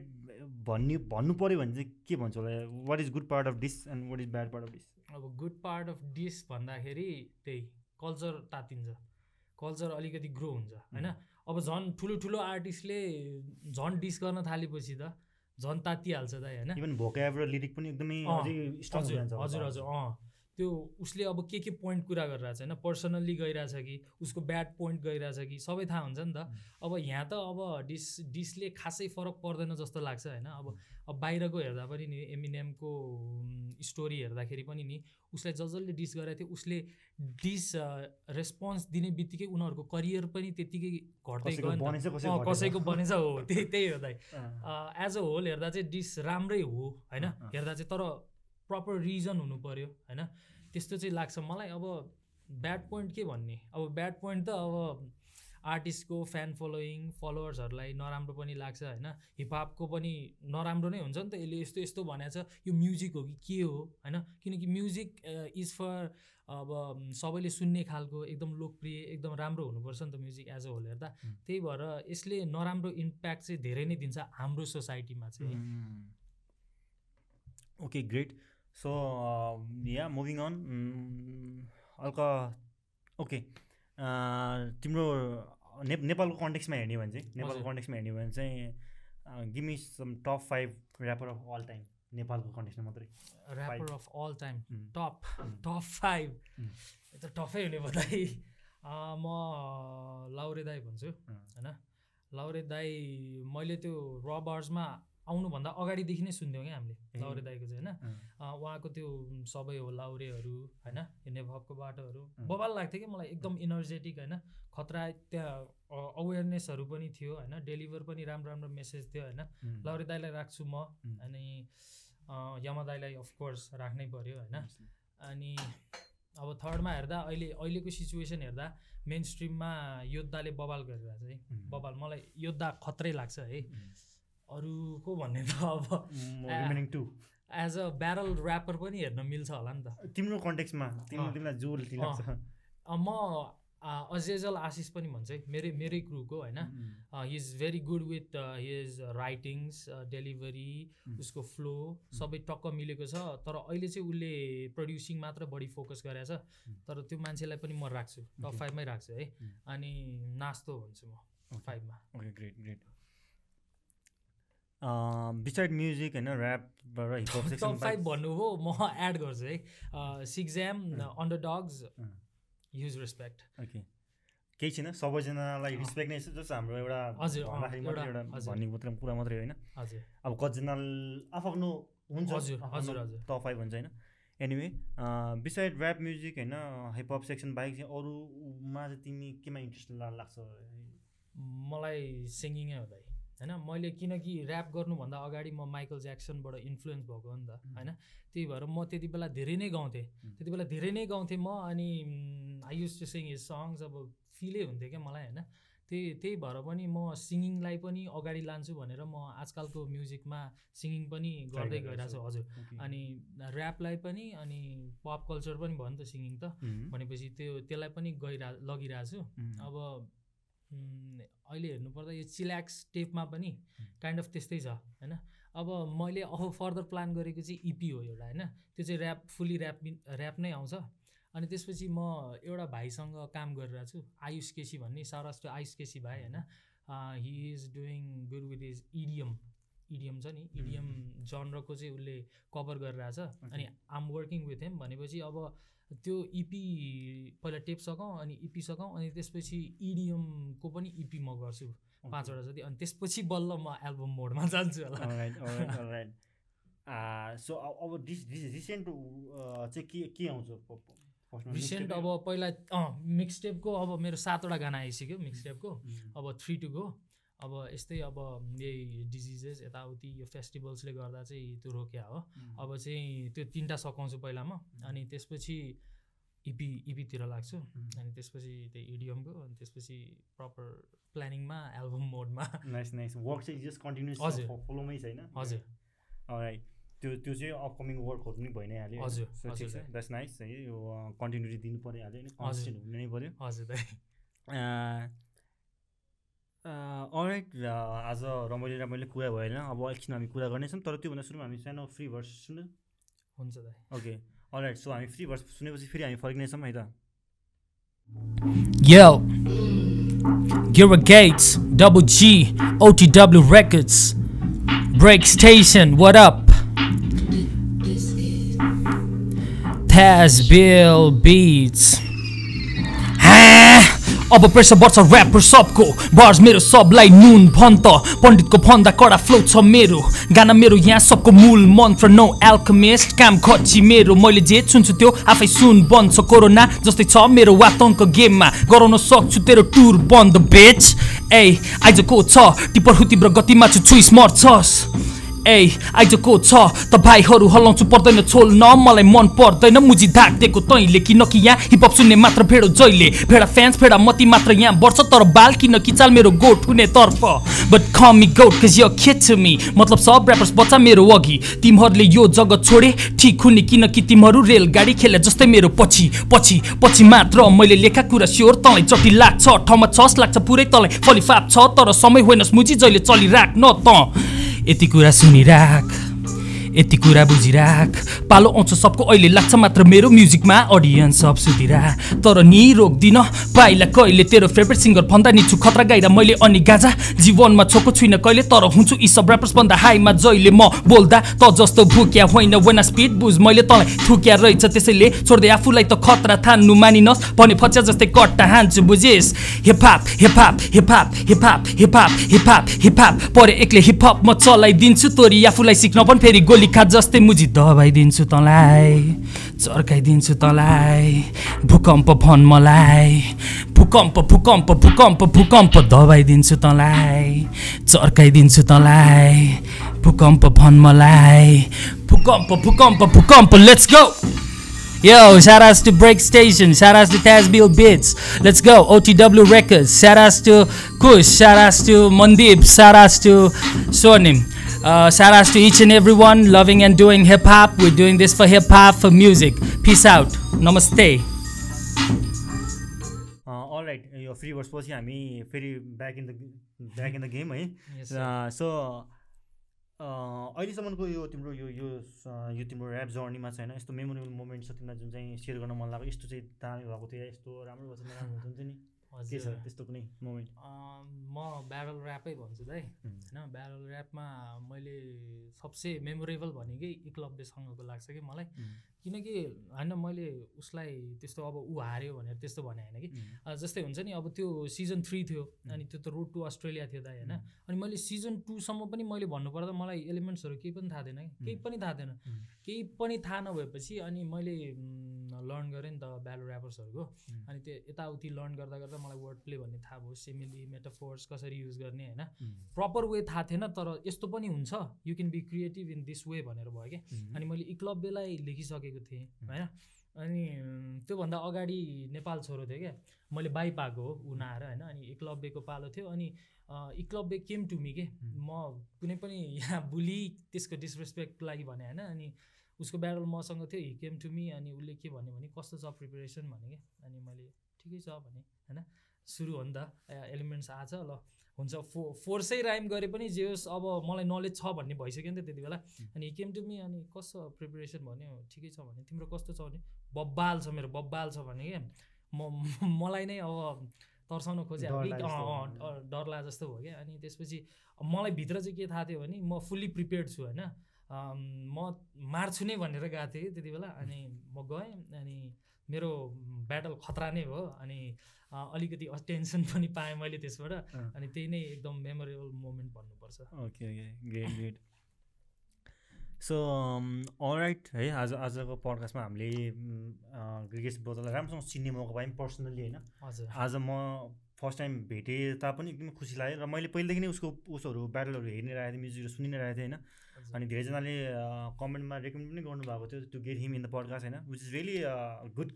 भन्ने भन्नु पऱ्यो भने चाहिँ के भन्छ होला? What is good part of diss and what is bad part of diss अब गुड पार्ट अफ डिस भन्दाखेरि त्यही कल्चर तातिन्छ। कल्चर अलिकति ग्रो हुन्छ होइन? अब झन् ठुलो ठुलो आर्टिस्टले झन् डिस गर्न थालेपछि त झन् तातिहाल्छ दाइ होइन? इभन भोक्याब र लिरिक पनि एकदमै हजुर हजुर अँ। त्यो उसले अब के के पोइन्ट कुरा गरिरहेछ होइन? पर्सनल्ली गइरहेछ कि उसको ब्याड पोइन्ट गइरहेछ कि सबै थाहा हुन्छ नि त। अब यहाँ त अब डिस डिसले खासै फरक पर्दैन जस्तो लाग्छ होइन? अब अब बाहिरको हेर्दा पनि नि एमिनेमको स्टोरी हेर्दाखेरि पनि नि उसलाई ज जसले डिस गरेको थियो उसले डिस रेस्पोन्स दिने बित्तिकै उनीहरूको करियर पनि त्यत्तिकै घट्दै गयो। कसैको बनेछ हो त्यही त्यही हो दाइ। अँ, एज अ होल हेर्दा चाहिँ डिस राम्रै हो होइन। हेर्दा चाहिँ तर प्रपर रिजन हुनु पऱ्यो होइन? त्यस्तो चाहिँ लाग्छ। मलाई अब ब्याड पोइन्ट के भन्ने? अब ब्याड पोइन्ट त अब आर्टिस्टको फ्यान फलोइङ फलोवर्सहरूलाई नराम्रो पनि लाग्छ होइन? हिपहपको पनि नराम्रो नै हुन्छ नि त। यसले यस्तो यस्तो भनेको छ यो म्युजिक हो कि के हो होइन? किनकि म्युजिक इज फर अब म, सबैले सुन्ने खालको एकदम लोकप्रिय एकदम राम्रो हुनुपर्छ नि त म्युजिक एज अ होल हेर्दा। त्यही भएर यसले नराम्रो इम्प्याक्ट चाहिँ धेरै नै दिन्छ हाम्रो सोसाइटीमा चाहिँ। Okay great. So yeah moving on हल्का ओके तिम्रो ने नेपालको कन्टेक्समा हेर्ने भने चाहिँ नेपालको। कन्टेक्समा हेर्ने भने चाहिँ gimme some top five rapper of all time नेपालको कन्टेक्समा मात्रै। Rapper of all time top top five त टफै हुने दाइ अँ, म लाउरे दाई भन्छु अँ, होइन? लाउरे दाई मैले त्यो रबर्समा आउनुभन्दा अगाडिदेखि नै सुन्थ्यौँ क्या हामीले। लाउरे दाईको चाहिँ होइन उहाँको त्यो सबै हो लाउरेहरू होइन नेभपको बाटोहरू। बबाल लाग्थ्यो कि मलाई एकदम इनर्जेटिक होइन खतरा त्यहाँ अवेरनेसहरू पनि थियो होइन डेलिभर पनि राम्रो राम्रो मेसेज थियो होइन लाउरे दाईलाई राख्छु म. अनि यमा दाईलाई अफकोर्स राख्नै पऱ्यो होइन अनि अब थर्डमा हेर्दा अहिले अहिलेको सिचुएसन हेर्दा मेन स्ट्रिममा योद्धाले बबाल गरिरहेको छ है उम्. बबाल मलाई योद्धा खत्रै लाग्छ है. अरूको भन्ने त अब two. As a battle rapper पनि हेर्न मिल्छ होला नि त तिम्रो कन्टेक्समा। तिमीलाई जो लाग्छ अँ, म अजेजल आशिष पनि भन्छ है मेरै मेरै क्रुको होइन he is very good with his writings delivery. उसको फ्लो सबै टक्क मिलेको छ तर अहिले चाहिँ उसले प्रड्युसिङ मात्र बढी फोकस गरेको छ. तर त्यो मान्छेलाई पनि म राख्छु टप. फाइभमै राख्छु है. अनि नाच्दो भन्छु म. फाइभमा okay great great beside music होइन ऱ्याप र हिपहप टप सेक्सन फाइभ भन्नुभयो म एड गर्छु है। सिक्जाम underdogs. Use respect okay केही छैन सबैजनालाई रिस्पेक्ट नै छ जस्तो हाम्रो एउटा एउटा-। भन्ने मात्रै कुरा मात्रै होइन। हजुर। अब कतिजना आफ्नो हुन्छ हजुर, हजुर, हजुर। टप फाइभ हुन्छ होइन। एनिवे बिसाइड ऱ्याप म्युजिक होइन हिपहप सेक्सन बाहेक चाहिँ अरूमा चाहिँ तिमी केमा इन्ट्रेस्ट लाग्छ? मलाई सिङ्गिङै हो दाइ होइन? मैले किनकि ऱ्याप गर्नुभन्दा अगाडि म माइकल ज्याक्सनबाट इन्फ्लुएन्स भएको हो नि त. होइन? त्यही भएर म त्यति बेला धेरै नै गाउँथेँ. त्यति बेला धेरै नै गाउँथेँ म अनि I used to sing his songs अब फिलै हुन्थ्यो क्या मलाई होइन? त्यही त्यही भएर पनि म सिङ्गिङलाई पनि अगाडि लान्छु भनेर म आजकलको म्युजिकमा सिङ्गिङ पनि गर्दै गइरहेको छु हजुर। अनि ऱ्यापलाई पनि अनि पप कल्चर पनि भयो नि त सिङ्गिङ त। भनेपछि त्यो त्यसलाई पनि गइरह लगिरहेको छु। अब अहिले हेर्नुपर्दा यो चिल्याक्स टेपमा पनि काइन्ड अफ त्यस्तै छ होइन? अब मैले अब फर्दर प्लान गरेको चाहिँ इपी हो एउटा होइन? त्यो चाहिँ ऱ्याप फुल्ली ऱ्याप ऱ्याप नै आउँछ। अनि त्यसपछि म एउटा भाइसँग काम गरिरहेको छु आयुष केसी भन्ने साराष्ट्र आयुष केसी भाइ होइन? He is doing good with is idiom idiom छ नि इडियम जनरको चाहिँ उसले कभर गरिरहेछ। अनि आम वर्किङ विथ हिम भनेपछि अब त्यो इपी पहिला टेप सघाउँ अनि इपी सघाउँ अनि त्यसपछि इडिएमको पनि इपी म गर्छु पाँचवटा जति। अनि त्यसपछि बल्ल म एल्बम मोडमा जान्छु होला। सो अब रिसेन्ट चाहिँ के के आउँछ? रिसेन्ट अब पहिला मिक्स टेपको अब मेरो सातवटा गाना आइसक्यो मिक्स टेपको Mm. अब थ्री टु गो अब यस्तै अब यही डिजिजेस यताउति यो फेस्टिभल्सले गर्दा चाहिँ त्यो रोक्या हो. अब चाहिँ त्यो तिनवटा सघाउँछु पहिला म अनि त्यसपछि इपी इपीतिर लाग्छु. अनि त्यसपछि त्यो इडियमको अनि त्यसपछि प्रपर प्लानिङमा एल्बम मोडमा नाइस नाइस वर्क चाहिँ जस्ट कन्टिन्युस। फलोमै छैन हजुर। राइट त्यो त्यो चाहिँ अपकमिङ वर्कहरू पनि भइ नै हाल्यो हजुर। द्याट्स नाइस है। यो कन्टिन्युटी दिनु पऱ्यो हाल्यो होइन कन्सिस्टेन्ट हुनु नै पऱ्यो हजुर अलराइट आज रमाइलो रमाइलो कुरा होइन अब एकछिन हामी कुरा गर्नेछौँ तर त्योभन्दा सुरुमा हामी सानो फ्री भर्स सुन्नु। हुन्छ दाइ। ओके। अलराइट सो हामी फ्री भर्स सुनेपछि फेरि हामी फर्किनेछौँ है त। Yo, Gira Gates, Double G, OTW Records, Break Station, what up? Taz Bill Beats. अब प्रेसर बढ्छ ऱ्यापर सबको। बर्स मेरो सबलाई नुन भन् त पण्डितको भन्दा कडा फ्लो छ मेरो। गाना मेरो यहाँ सबको मूल मन्त्र। नो एल्कमेस्ट काम खच्ची मेरो। मैले जे सुन्छु त्यो आफै सुन बन्छ। कोरोना जस्तै छ मेरो आतङ्क गेममा। गराउन सक्छु तेरो टुर बन्द बेच ए आइजको छ टिपर तिम्रो गतिमा छु छुइस मर्छस्। ए आइजको छ त भाइहरू हल्लाउँछु पर्दैन छोल्न मलाई मन पर्दैन मुजी ढाकिदिएको तैँले किनकि यहाँ हिपहप सुन्ने मात्र भेडो जहिले भेडा फ्यान्स भेडा मती मात्र यहाँ बढ्छ तर बाल किनकि चाल मेरो गोठ हुने तर्फ बट कमी गोट कज यो खेच मी मतलब सब ऱ्यापर्स बच्चा मेरो अघि तिमीहरूले यो जगत छोडे ठिक हुने किनकि तिमीहरू रेलगाडी खेले जस्तै मेरो पछि पछि पछि मात्र मैले लेखा कुरा स्योर तँलाई चटी लाग्छ ठाउँमा छस लाग्छ पुरै तँलाई फलिफाप छ तर समय होइनस् मुजी जहिले चलिराख न त यति कुरा सुनिराख। यति कुरा बुझिराख। पालो आउँछ सबको अहिले लाग्छ मात्र मेरो म्युजिकमा अडियन्स सब सुतिरा। तर नि रोक्दिन पाइला कहिले तेरो फेभरेट सिङ्गर भन्दा नि छु खतरा गाइरा मैले अनि गाजा। जीवनमा छोको छुइनँ कहिले तर हुन्छु यी सब ऱ्यापर्स भन्दा हाईमा जहिले म बोल्दा। त जस्तो भुक्या होइन वेना स्पिड बुझ मैले तँलाई थुक्या रहेछ त्यसैले छोड्दै आफूलाई त खतरा थान्नु मानिनस्। भने फच्या जस्तै कट्टा हान्छु बुझिस्। Hiphop hiphop hiphop hiphop hiphop hiphop hiphop परे एक्लै हिपहप म चलाइदिन्छु तोरी आफूलाई सिक्न पनि फेरि गोली खा जस्तै मुजी दबाइदिन्छु तँलाई चर्काइदिन्छु तँलाई भूकम्प भन मलाई भूकम्प भूकम्प भूकम्प भूकम्प दबाइदिन्छु तँलाई चर्काइदिन्छु तँलाई भूकम्प भन मलाई भूकम्प भूकम्प भूकम्प let's go Yo, shout outs to Break Station, shout outs to Tazbil Bits. Let's go. OTW Records, shout outs to Kush, shout outs to Mandip, shout outs to Sonim. Uh, shout outs to each and everyone loving and doing hip hop. We're doing this for hip hop, for music. Peace out. Namaste. Free वर्सपछि हामी फेरि back in the back in the game है. सो अहिलेसम्मको यो तिम्रो यो यो स- यो तिम्रो ऱ्याप जर्नीमा चाहिँ होइन यस्तो मेमोरेबल मोमेन्ट छ तिमीलाई जुन चाहिँ सेयर गर्न मन लाग्यो यस्तो चाहिँ दामी भएको थियो यस्तो राम्रो भएको हुन्छ नि के छ त्यस्तो कुनै मोमेन्ट म ब्यारल ऱ्यापै भन्छु दाइ होइन ब्यारल ऱ्यापमा मैले सबसे मेमोरेबल भनेकै एकलव्यसँगको लाग्छ कि मलाई। किनकि होइन मैले उसलाई त्यस्तो अब ऊ हार्यो भनेर त्यस्तो भने होइन कि। जस्तै हुन्छ नि अब त्यो सिजन थ्री थियो अनि त्यो त रोड टु अस्ट्रेलिया थियो दाइ होइन। अनि मैले सिजन टूसम्म पनि मैले भन्नुपर्दा मलाई एलिमेन्ट्सहरू केही पनि थाहा थिएन कि। केही पनि थाहा थिएन. केही पनि थाहा नभएपछि अनि मैले लर्न गरेँ नि त ब्यालो ऱ्यापर्सहरूको. अनि त्यो यताउति लर्न गर्दा गर्दा मलाई वर्ड प्ले भन्ने थाहा भयो सिमिली मेटाफोर्स कसरी युज गर्ने होइन? प्रपर वे थाहा थिएन तर यस्तो पनि हुन्छ। You can be creative in this way भनेर भयो क्या अनि मैले इक्लब्यलाई लेखिसकेको थिएँ होइन? अनि त्योभन्दा अगाडि नेपाल छोरो थियो क्या। मैले बाई पाएको हो ऊ नआएर होइन? अनि एकलव्यको पालो थियो। अनि अँ, एकलव्य केम टु मी के। म कुनै पनि यहाँ बुली त्यसको डिसरेस्पेक्टको लागि भने होइन? अनि उसको ब्यारल मसँग थियो हि केम टु मी अनि उसले के भन्यो भने कस्तो छ प्रिपेरेसन भने क्या अनि मैले ठिकै छ भने होइन? सुरु हो नि त एलिमेन्ट्स आछ ल। हुन्छ फो फोर्सै राइम गरे पनि जे होस् अब मलाई नलेज छ भन्ने भइसक्यो नि त त्यति बेला। अनि केम टु मी अनि कस्तो प्रिपेरेसन भन्यो? ठिकै छ भने तिम्रो कस्तो छ? भने बब्बाल छ मेरो बब्बाल छ भने क्या म मलाई नै अब तर्साउन खोजेँ डर अब लागे जस्तो भयो। क्या अनि त्यसपछि मलाई भित्र चाहिँ के थाहा थियो भने म फुल्ली प्रिपेयर्ड छु होइन? म मार्छु नै भनेर गएको थिएँ कि त्यति बेला। अनि म गएँ अनि मेरो ब्याटल खतरा नै भयो अनि अलिकति टेन्सन पनि पाएँ मैले त्यसबाट। अनि त्यही नै एकदम मेमोरेबल मोमेन्ट भन्नुपर्छ। Okay okay great great so alright है आज आजको पडकास्टमा हामीले क्रिकेट ब्रोदरलाई राम्रोसँग चिन्ने मौका पायौँ पर्सनल्ली होइन? हजुर। आज म फर्स्ट टाइम भेटेँ तापनि एकदमै खुसी लाग्यो। र मैले पहिलेदेखि नै उसको उसहरू ब्याटलहरू हेरि नै रहेको थिएँ म्युजिकहरू सुनि नै रहेको थिएँ होइन। अनि धेरैजनाले कमेन्टमा रेकमेन्ड पनि गर्नुभएको थियो to get him in the podcast होइन? Which is really good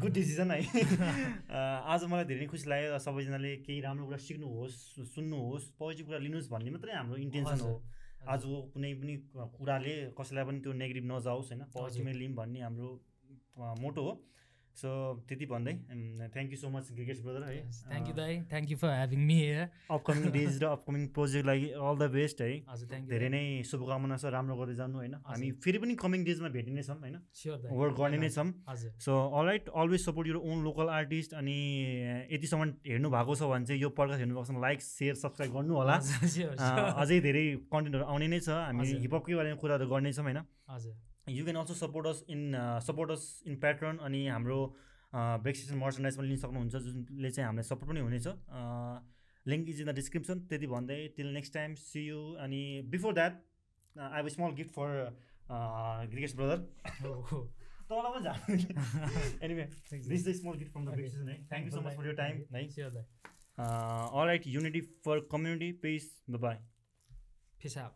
good decision है। आज मलाई धेरै नै खुसी लाग्यो सबैजनाले केही राम्रो कुरा सिक्नुहोस् सुन्नुहोस् पोजिटिभ कुरा लिनुहोस् भन्ने मात्रै हाम्रो इन्टेन्सन हो। आजको कुनै पनि कुराले कसैलाई पनि त्यो नेगेटिभ नजाओस् होइन? पोजिटिभमै लिउँ भन्ने हाम्रो मोटो हो। सो त्यति भन्दै thank you so much cricket brother है। थ्याङ्क यू दाई। Thank you for having me here upcoming days र अपकमिङ प्रोजेक्ट लागि अल द बेस्ट है। हजुर थ्याङ्क यू धेरै नै शुभकामना छ राम्रो गर्दै जानु होइन। हामी फेरि पनि कमिङ डेजमा भेटिने छौँ होइन। वर्क गर्ने नै छौँ। So alright always support your own local artist अनि यतिसम्म हेर्नु भएको छ भने चाहिँ यो पडकास्ट हेर्नु भएको छ लाइक सेयर सब्सक्राइब गर्नु होला. अझै धेरै कन्टेन्टहरू आउने नै छ। हामी। हिपहपकै बारेमा कुराहरू गर्नेछौँ होइन। हजुर। You can also support us in support us in Patreon अनि हाम्रो ब्रेकसेसन मर्चन्डाइज पनि लिन सक्नुहुन्छ जुनले चाहिँ हामीलाई सपोर्ट पनि हुनेछ। Link is in the description त्यति भन्दै till next time see you अनि before that I have small gift for ग्रिकेस brother. तँलाई पनि झन् anyway. This is small gift from the. Break session है thank you so much for your time है all right unity for community peace bye out.